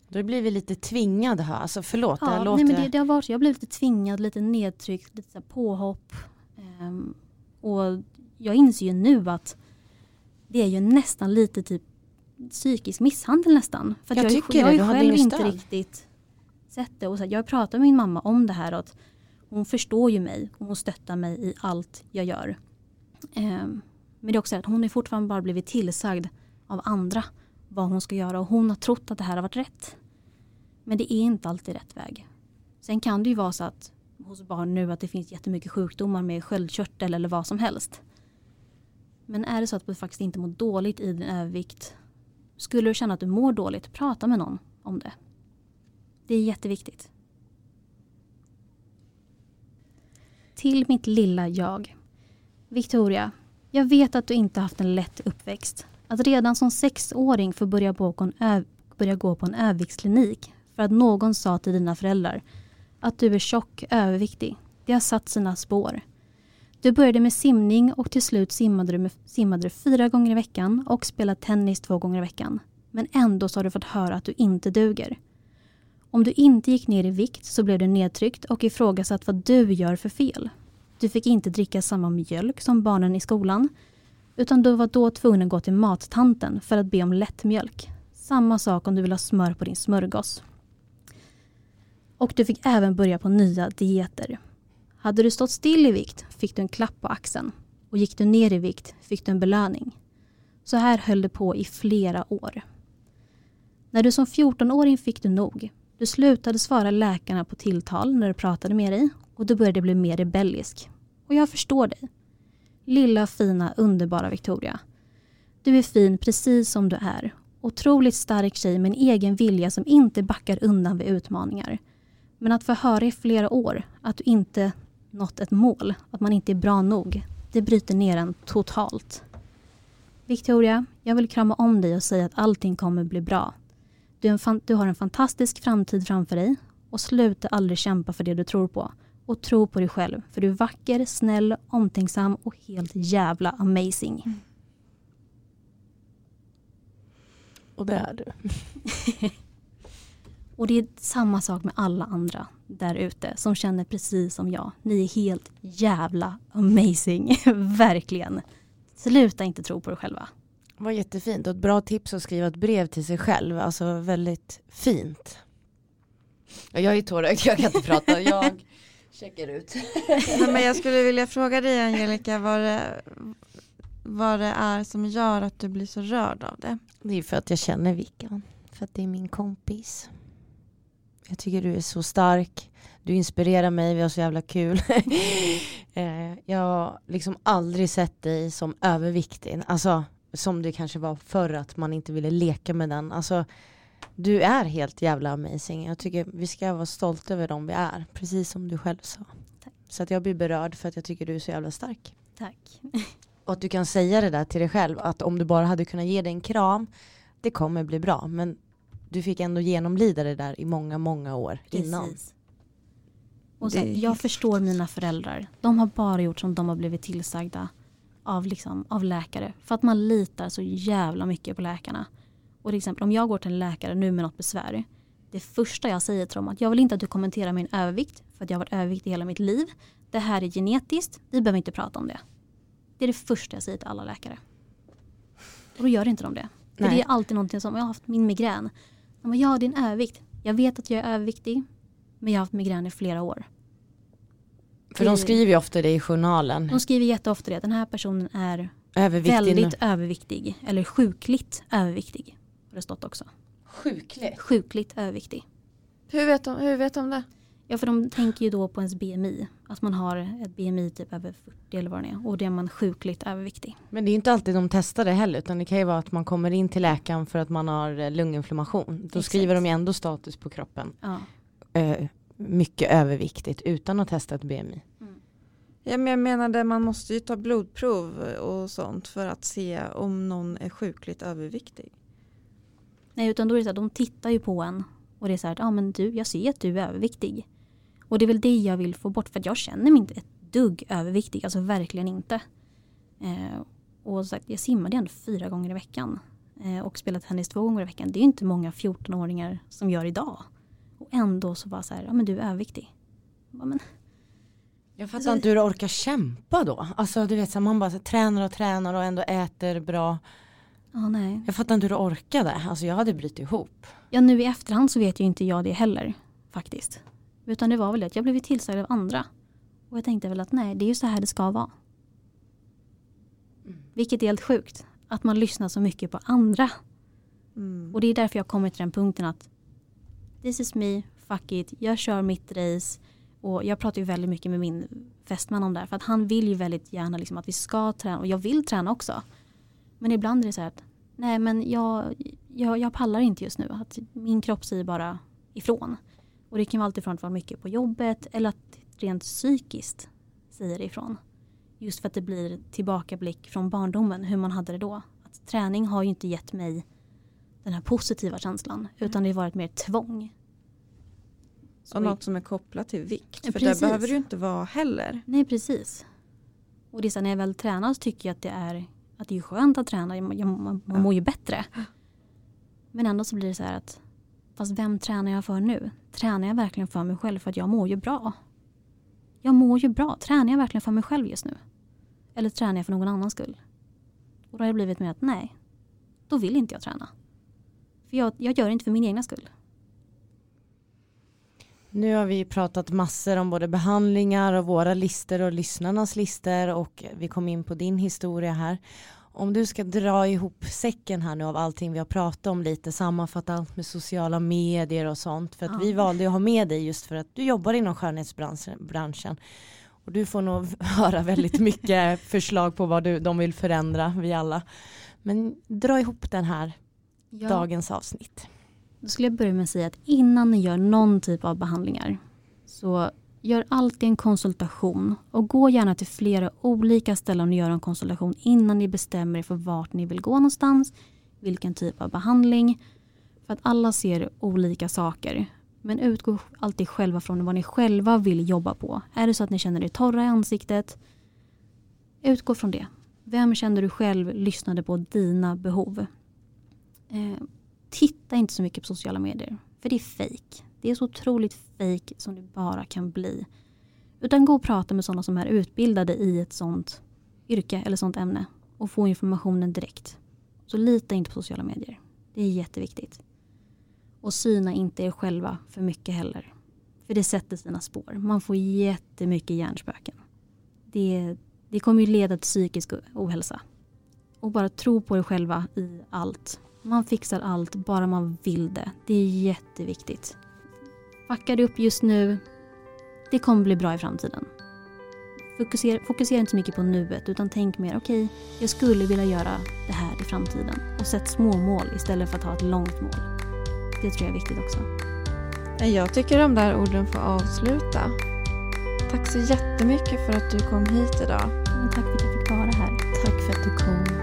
Då blir vi lite tvingade här, alltså förlåt, det Ja, låter... nej, men det, det har varit, jag blev lite tvingad, lite nedtryckt, lite så påhopp. Ehm, och jag inser ju nu att det är ju nästan lite typ psykisk misshandel nästan. För Jag jag, tycker jag har det, ju du hade själv inte riktigt sett det. Och så jag pratar med min mamma om det här och att hon förstår ju mig och hon stöttar mig i allt jag gör. Ehm, men det är också att hon är fortfarande bara blivit tillsagd av andra vad hon ska göra och hon har trott att det här har varit rätt. Men det är inte alltid rätt väg. Sen kan det ju vara så att hos barn nu att det finns jättemycket sjukdomar med sköldkörtel eller vad som helst. Men är det så att du faktiskt inte mår dåligt i din övervikt. Skulle du känna att du mår dåligt, prata med någon om det. Det är jätteviktigt. Till mitt lilla jag. Victoria, jag vet att du inte haft en lätt uppväxt. Att redan som sexåring få börja gå på en, börja gå på en överviktsklinik för att någon sa till dina föräldrar att du är tjock överviktig. Det har satt sina spår. Du började med simning och till slut simmade du, med, simmade du fyra gånger i veckan och spelade tennis två gånger i veckan. Men ändå så har du fått höra att du inte duger. Om du inte gick ner i vikt så blev du nedtryckt och ifrågasatt vad du gör för fel. Du fick inte dricka samma mjölk som barnen i skolan utan du var då tvungen att gå till mattanten för att be om lättmjölk. Samma sak om du vill ha smör på din smörgås. Och du fick även börja på nya dieter. Hade du stått still i vikt fick du en klapp på axeln och gick du ner i vikt fick du en belöning. Så här höll det på i flera år. När du som 14-åring fick du nog. Du slutade svara läkarna på tilltal när du pratade med dig Och du började bli mer rebellisk. Och jag förstår dig. Lilla fina underbara Victoria. Du är fin precis som du är. Otroligt stark tjej med en egen vilja som inte backar undan vid utmaningar. Men att få höra i flera år att du inte nått ett mål, att man inte är bra nog, det bryter ner en totalt. Victoria, jag vill krama om dig och säga att allting kommer bli bra. Du, du, har en fantastisk framtid framför dig och sluta aldrig kämpa för det du tror på. Och tro på dig själv, för du är vacker, snäll, omtänksam och helt jävla amazing. Mm. Och det är du. *laughs* och det är samma sak med alla andra där ute som känner precis som jag. Ni är helt jävla amazing. *laughs* Verkligen. Sluta inte tro på er själva. Var jättefint och ett bra tips att skriva ett brev till sig själv. Alltså väldigt fint. Jag är tårögd, jag kan inte prata. *laughs* Jag checkar ut. Men jag skulle vilja fråga dig Angelica vad det, vad det är som gör att du blir så rörd av det. Det är för att jag känner Vickan. För att det är min kompis. Jag tycker du är så stark. Du inspirerar mig, vi har så jävla kul. *laughs* Eh, jag har liksom aldrig sett dig som överviktig. Alltså som det kanske var förr att man inte ville leka med den. Alltså du är helt jävla amazing. Jag tycker vi ska vara stolta över dem vi är. Precis som du själv sa. Tack. Så att jag blir berörd för att jag tycker du är så jävla stark. Tack. *laughs* Och att du kan säga det där till dig själv. Att om du bara hade kunnat ge dig en kram. Det kommer bli bra. Men du fick ändå genomlida det där i många, många år Precis. innan. Och så, jag förstår mina föräldrar. De har bara gjort som de har blivit tillsagda av, liksom, av läkare. För att man litar så jävla mycket på läkarna. Och till exempel om jag går till en läkare nu med något besvär. Det första jag säger till dem är att jag vill inte att du kommenterar min övervikt. För att jag har varit överviktig hela mitt liv. Det här är genetiskt. Vi behöver inte prata om det. Det är det första jag säger till alla läkare. Och då gör inte de det. För det är alltid någonting som, jag har haft min migrän. De bara, ja en övervikt. Jag vet att jag är överviktig. Men jag har haft migrän i flera år. För de skriver ju ofta det i journalen. De skriver jätteofta det. Den här personen är överviktig väldigt nu. överviktig. Eller sjukligt överviktig. Har det stått också. Sjukligt? Sjukligt överviktig. Hur vet de, hur vet de det? Ja för de tänker ju då på ens BMI. Att man har ett BMI typ över 40 eller vad det är. Och det är man sjukligt överviktig. Men det är inte alltid de testar det heller. Utan det kan ju vara att man kommer in till läkaren för att man har lunginflammation. Då Exakt. skriver de ju ändå status på kroppen. Ja. Uh, mycket överviktigt utan att testa ett BMI. Mm. Ja, men jag menade man måste ju ta blodprov och sånt för att se om någon är sjukligt överviktig. Nej utan då är det så här, de tittar ju på en och det är så här, ja ah, men du, jag ser att du är överviktig. Och det är väl det jag vill få bort för att jag känner mig inte ett dugg överviktig, alltså verkligen inte. Eh, och sagt, jag simmade ändå fyra gånger i veckan eh, och spelade tennis två gånger i veckan. Det är inte många 14-åringar som gör idag. Ändå så var så här, ja men du är överviktig. Bara, men, jag fattar alltså, inte hur du orkar kämpa då. Alltså du vet så man bara så, tränar och tränar och ändå äter bra. Ja, nej. Jag fattar inte hur du orkade. Alltså jag hade brutit ihop. Ja nu i efterhand så vet ju inte jag det heller. Faktiskt. Utan det var väl det att jag blev tillsagd av andra. Och jag tänkte väl att nej, det är ju så här det ska vara. Mm. Vilket är helt sjukt. Att man lyssnar så mycket på andra. Mm. Och det är därför jag kommer till den punkten att this is me, fuck it, jag kör mitt race. Och jag pratar ju väldigt mycket med min fästman om det här. För att han vill ju väldigt gärna liksom att vi ska träna. Och jag vill träna också. Men ibland är det så här att nej men jag, jag, jag pallar inte just nu. Att min kropp säger bara ifrån. Och det kan vara alltifrån att vara mycket på jobbet eller att rent psykiskt säger ifrån. Just för att det blir tillbakablick från barndomen, hur man hade det då. Att träning har ju inte gett mig den här positiva känslan. Mm. Utan det har varit mer tvång. Så och något som är kopplat till vikt. Ja, för det behöver det ju inte vara heller. Nej precis. Och det är så när jag väl tränar så tycker jag att det är, att det är skönt att träna. Jag, jag, man, man mår ju bättre. Men ändå så blir det så här att fast vem tränar jag för nu? Tränar jag verkligen för mig själv för att jag mår ju bra? Jag mår ju bra. Tränar jag verkligen för mig själv just nu? Eller tränar jag för någon annans skull? Och då har det blivit med att nej, då vill inte jag träna. För jag, jag gör det inte för min egna skull. Nu har vi pratat massor om både behandlingar och våra listor och lyssnarnas listor och vi kom in på din historia här. om du ska dra ihop säcken här nu av allting vi har pratat om lite, sammanfatta allt med sociala medier och sånt. För att Ja. vi valde att ha med dig just för att du jobbar inom skönhetsbranschen. Och du får nog *laughs* höra väldigt mycket förslag på vad du, de vill förändra, vi alla. Men dra ihop den här Ja, dagens avsnitt. Då skulle jag börja med att säga att innan ni gör någon typ av behandlingar så gör alltid en konsultation och gå gärna till flera olika ställen och gör en konsultation innan ni bestämmer er för vart ni vill gå någonstans, vilken typ av behandling. För att alla ser olika saker. Men utgå alltid själva från vad ni själva vill jobba på. Är det så att ni känner er torra i ansiktet, utgå från det. Vem känner du själv lyssnade på dina behov? Eh, titta inte så mycket på sociala medier. För det är fake. Det är så otroligt fake som det bara kan bli. Utan gå och prata med sådana som är utbildade i ett sånt yrke eller sånt ämne. Och få informationen direkt. Så lita inte på sociala medier. Det är jätteviktigt. Och syna inte er själva för mycket heller. För det sätter sina spår. Man får jättemycket hjärnspöken. Det, det kommer ju leda till psykisk ohälsa. Och bara tro på er själva i allt. Man fixar allt bara man vill det. Det är jätteviktigt. Fuckar det upp just nu, det kommer bli bra i framtiden. Fokusera, fokusera inte så mycket på nuet utan tänk mer, okej, jag skulle vilja göra det här i framtiden. Och sätt små mål istället för att ha ett långt mål. Det tror jag är viktigt också. Jag tycker de där orden får avsluta. Tack så jättemycket för att du kom hit idag. Tack för att jag fick vara här. Tack för att du kom.